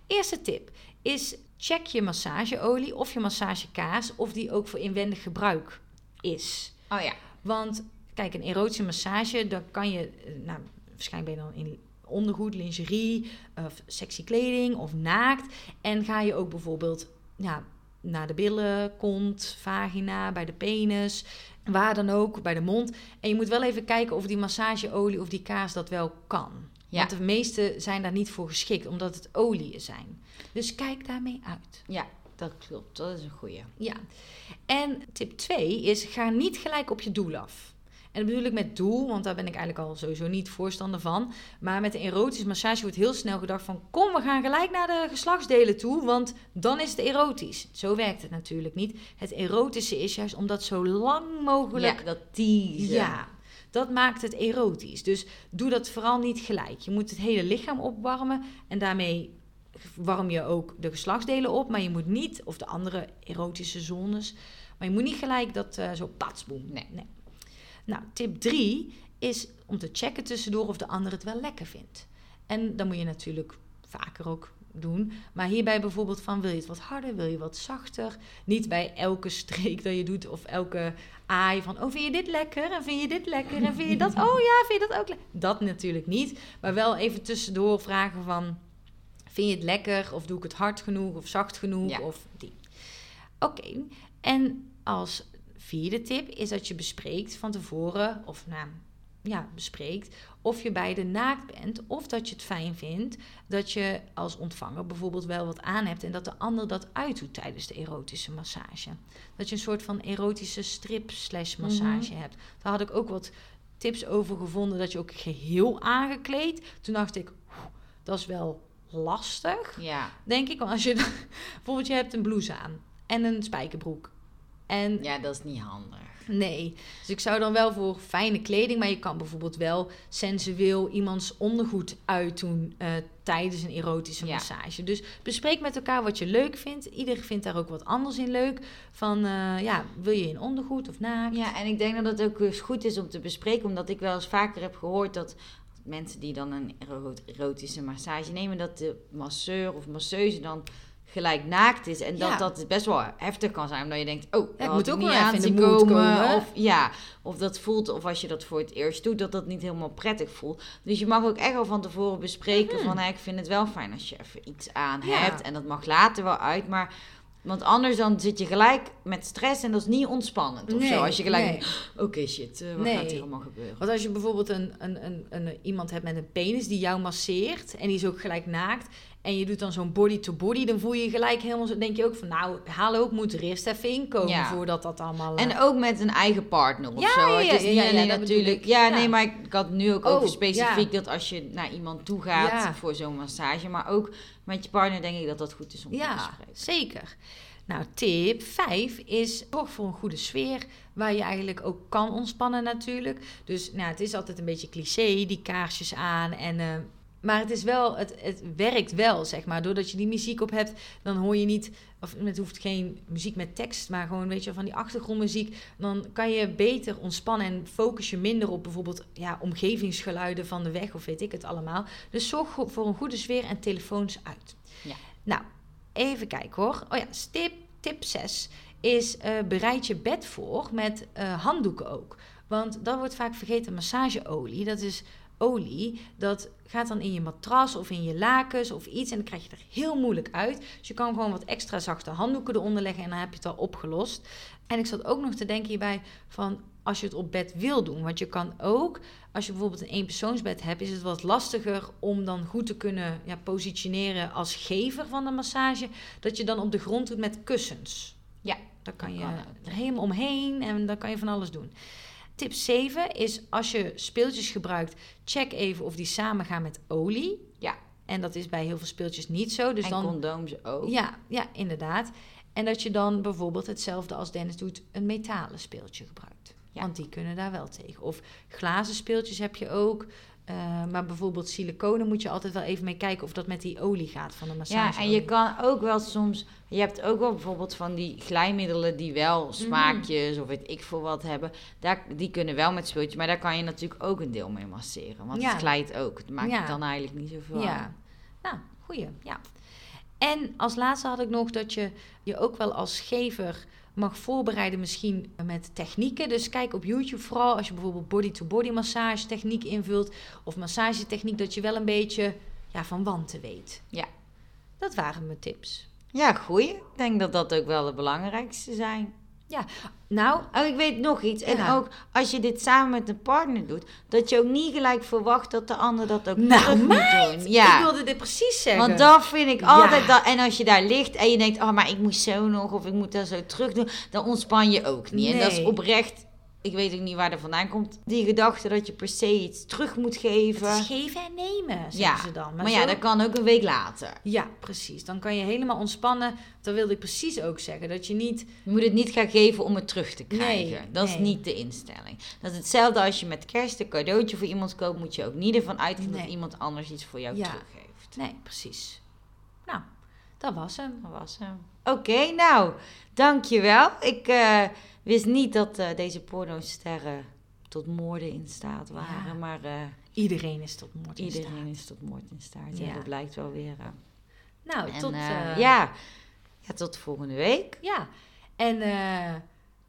Speaker 1: Eerste tip is check je massageolie of je massagekaas of die ook voor inwendig gebruik is.
Speaker 2: Oh ja.
Speaker 1: Want kijk, een erotische massage, dan kan je, eh, nou, waarschijnlijk ben je dan in ondergoed, lingerie, of sexy kleding of naakt. En ga je ook bijvoorbeeld ja, naar de billen, kont, vagina, bij de penis, waar dan ook, bij de mond. En je moet wel even kijken of die massageolie of die kaas dat wel kan.
Speaker 2: Ja.
Speaker 1: Want de meeste zijn daar niet voor geschikt, omdat het oliën zijn. Dus kijk daarmee uit.
Speaker 2: Ja, dat klopt. Dat is een goeie.
Speaker 1: Ja. En tip 2 is ga niet gelijk op je doel af. En dat bedoel ik met doel, want daar ben ik eigenlijk al sowieso niet voorstander van. Maar met een erotische massage wordt heel snel gedacht van... kom, we gaan gelijk naar de geslachtsdelen toe, want dan is het erotisch. Zo werkt het natuurlijk niet. Het erotische is juist om dat zo lang mogelijk...
Speaker 2: Ja, dat teasen.
Speaker 1: Ja, dat maakt het erotisch. Dus doe dat vooral niet gelijk. Je moet het hele lichaam opwarmen en daarmee warm je ook de geslachtsdelen op, maar je moet niet, of de andere erotische zones, maar je moet niet gelijk dat eh, zo patsboem.
Speaker 2: Nee.
Speaker 1: Nou, tip 3 is om te checken tussendoor of de ander het wel lekker vindt. En dan moet je natuurlijk vaker ook doen. Maar hierbij bijvoorbeeld van wil je het wat harder, wil je wat zachter. Niet bij elke streek dat je doet of elke aai van oh vind je dit lekker en vind je dit lekker en vind je dat oh ja vind je dat ook lekker. Dat natuurlijk niet, maar wel even tussendoor vragen van vind je het lekker of doe ik het hard genoeg of zacht genoeg
Speaker 2: Ja.
Speaker 1: of die. Oké, en als vierde tip is dat je bespreekt van tevoren, of nou ja, bespreekt of je beide naakt bent, of dat je het fijn vindt dat je als ontvanger bijvoorbeeld wel wat aan hebt en dat de ander dat uitdoet tijdens de erotische massage. Dat je een soort van erotische strip slash massage hebt. Daar had ik ook wat tips over gevonden dat je ook geheel aangekleed. Toen dacht ik, "Oeh, dat is wel lastig.
Speaker 2: Ja.
Speaker 1: Denk ik, want als je bijvoorbeeld je hebt een blouse aan en een spijkerbroek. En
Speaker 2: ja, dat is niet handig.
Speaker 1: nee, dus ik zou dan wel voor fijne kleding, maar je kan bijvoorbeeld wel sensueel iemands ondergoed uitdoen eh, tijdens een erotische
Speaker 2: Ja.
Speaker 1: massage. Dus bespreek met elkaar wat je leuk vindt. Ieder vindt daar ook wat anders in leuk. Van eh, ja, wil je in ondergoed of naakt?
Speaker 2: Ja, en ik denk dat het ook goed is om te bespreken, omdat ik wel eens vaker heb gehoord dat mensen die dan een ero- erotische massage nemen, dat de masseur of masseuse dan gelijk naakt is. En dat
Speaker 1: Ja.
Speaker 2: dat best wel heftig kan zijn, omdat je denkt, oh, dat
Speaker 1: ik moet ook
Speaker 2: niet aanzien
Speaker 1: mood
Speaker 2: komen.
Speaker 1: komen.
Speaker 2: Of, ja, of dat voelt, of als je dat voor het eerst doet, dat dat niet helemaal prettig voelt. Dus je mag ook echt al van tevoren bespreken van, hé, ik vind het wel fijn als je even iets aan
Speaker 1: Mhm. Ja.
Speaker 2: hebt. En dat mag later wel uit, maar... Want anders dan zit je gelijk met stress en dat is niet ontspannend of
Speaker 1: Nee,
Speaker 2: zo. Als je gelijk
Speaker 1: nee.
Speaker 2: oké shit, eh, wat
Speaker 1: Nee.
Speaker 2: gaat hier allemaal gebeuren?
Speaker 1: Want als je bijvoorbeeld een, een, een, een, iemand hebt met een penis die jou masseert en die is ook gelijk naakt en je doet dan zo'n body-to-body, dan voel je je gelijk helemaal zo, denk je ook van, nou, hallo, ik moet er eerst even inkomen
Speaker 2: Ja.
Speaker 1: voordat dat allemaal... eh,
Speaker 2: En ook met een eigen partner of
Speaker 1: Ja,
Speaker 2: zo.
Speaker 1: ja,
Speaker 2: het
Speaker 1: ja,
Speaker 2: niet
Speaker 1: ja,
Speaker 2: natuurlijk. Ja, nee, maar ik, had nu ook
Speaker 1: Oh,
Speaker 2: over specifiek dat als je naar iemand toe gaat voor zo'n massage. Maar ook met je partner denk ik dat dat goed is om te
Speaker 1: Ja,
Speaker 2: bespreken.
Speaker 1: zeker. Nou, tip 5 is zorg voor een goede sfeer waar je eigenlijk ook kan ontspannen natuurlijk. Dus nou, het is altijd een beetje cliché, die kaarsjes aan en... eh, maar het is wel, het, het werkt wel, zeg maar. Doordat je die muziek op hebt, dan hoor je niet, of het hoeft geen muziek met tekst, maar gewoon, weet je, van die achtergrondmuziek. Dan kan je beter ontspannen en focus je minder op bijvoorbeeld ja, omgevingsgeluiden van de weg of weet ik het allemaal. Dus zorg voor een goede sfeer en telefoons uit.
Speaker 2: Ja.
Speaker 1: Nou, even kijken hoor. Oh ja, tip, tip 6 is eh, bereid je bed voor met eh, handdoeken ook. Want dat wordt vaak vergeten, massageolie. Dat is olie, dat gaat dan in je matras of in je lakens of iets en dan krijg je er heel moeilijk uit. Dus je kan gewoon wat extra zachte handdoeken eronder leggen en dan heb je het al opgelost. En ik zat ook nog te denken hierbij van als je het op bed wil doen, want je kan ook als je bijvoorbeeld een eenpersoonsbed hebt, is het wat lastiger om dan goed te kunnen ja, positioneren als gever van de massage, dat je dan op de grond doet met kussens.
Speaker 2: Ja,
Speaker 1: daar kan je
Speaker 2: kan
Speaker 1: er helemaal omheen en dan kan je van alles doen. Tip 7 is als je speeltjes gebruikt, check even of die samengaan met olie.
Speaker 2: Ja.
Speaker 1: En dat is bij heel veel speeltjes niet zo. Dus
Speaker 2: en
Speaker 1: dan,
Speaker 2: condooms ook.
Speaker 1: ja, ja, inderdaad. En dat je dan bijvoorbeeld hetzelfde als Dennis doet, een metalen speeltje gebruikt.
Speaker 2: Ja.
Speaker 1: Want die kunnen daar wel tegen. Of glazen speeltjes heb je ook. Eh, maar bijvoorbeeld siliconen moet je altijd wel even mee kijken of dat met die olie gaat van de massage.
Speaker 2: Ja, en je kan ook wel soms... Je hebt ook wel bijvoorbeeld van die glijmiddelen die wel smaakjes of weet ik veel wat hebben. Daar, die kunnen wel met speeltjes, maar daar kan je natuurlijk ook een deel mee masseren. Want
Speaker 1: Ja.
Speaker 2: het glijdt ook. Het maakt
Speaker 1: Ja.
Speaker 2: het dan eigenlijk niet zoveel
Speaker 1: Ja, nou, goeie, ja. En als laatste had ik nog dat je je ook wel als gever mag voorbereiden misschien met technieken. Dus kijk op YouTube vooral als je bijvoorbeeld body-to-body massage techniek invult of massagetechniek, dat je wel een beetje ja, van wanten weet.
Speaker 2: Ja.
Speaker 1: Dat waren mijn tips.
Speaker 2: Ja, goeie. Ik denk dat dat ook wel de belangrijkste zijn.
Speaker 1: Nou,
Speaker 2: Oh, ik weet nog iets. En
Speaker 1: Ja.
Speaker 2: ook als je dit samen met een partner doet, dat je ook niet gelijk verwacht dat de ander dat ook
Speaker 1: Nou,
Speaker 2: terug moet doen. Ja.
Speaker 1: ik wilde dit precies zeggen.
Speaker 2: Want dat vind ik
Speaker 1: Ja.
Speaker 2: altijd dat. En als je daar ligt en je denkt, oh, maar ik moet zo nog of ik moet dat zo terug doen, dan ontspan je ook niet. En dat is oprecht. Ik weet ook niet waar dat vandaan komt. Die gedachte dat je per se iets terug moet geven.
Speaker 1: Het geven en nemen, zeggen
Speaker 2: Ja,
Speaker 1: ze dan.
Speaker 2: Maar, ja,
Speaker 1: zo-
Speaker 2: dat kan ook een week later.
Speaker 1: Ja, precies. Dan kan je helemaal ontspannen. Dat wilde ik precies ook zeggen. Dat je niet
Speaker 2: Je moet het niet gaan geven om het terug te krijgen.
Speaker 1: Nee,
Speaker 2: dat is niet de instelling. Dat is hetzelfde als je met kerst een cadeautje voor iemand koopt. Moet je ook niet ervan uitgaan dat iemand anders iets voor jou
Speaker 1: Ja.
Speaker 2: teruggeeft.
Speaker 1: Nee, precies. Nou, dat was hem.
Speaker 2: Dat was hem. Oké, nou, dankjewel. Ik eh, wist niet dat eh, deze pornosterren tot moorden in staat waren.
Speaker 1: Ja.
Speaker 2: Maar eh,
Speaker 1: Iedereen is tot moord in
Speaker 2: iedereen
Speaker 1: staat.
Speaker 2: is tot moord in staat. Ja,
Speaker 1: Ja.
Speaker 2: dat blijkt wel weer.
Speaker 1: Nou,
Speaker 2: En,
Speaker 1: tot...
Speaker 2: ja. ja, tot volgende week.
Speaker 1: Ja. En eh,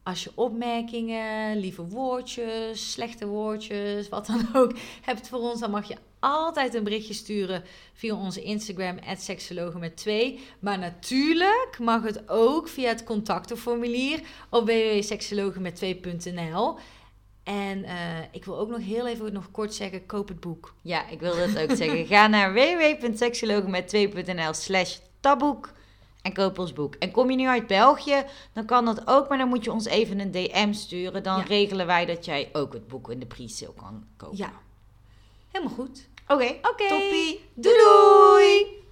Speaker 1: als je opmerkingen, lieve woordjes, slechte woordjes, wat dan ook, hebt voor ons, dan mag je altijd een berichtje sturen via onze Instagram, seksologen met 2. Maar natuurlijk mag het ook via het contactenformulier op www.seksologenmet2.nl. En eh, ik wil ook nog heel even nog kort zeggen, koop het boek.
Speaker 2: Ja, ik wil dat ook zeggen. Ga naar www.seksologenmet2.nl slash taboek en koop ons boek. En kom je nu uit België, dan kan dat ook, maar dan moet je ons even een DM sturen. Dan
Speaker 1: Ja.
Speaker 2: regelen wij dat jij ook het boek in de pre-sale kan kopen.
Speaker 1: Ja, helemaal goed.
Speaker 2: Oké,
Speaker 1: Oké.
Speaker 2: toppie.
Speaker 1: Doei doei!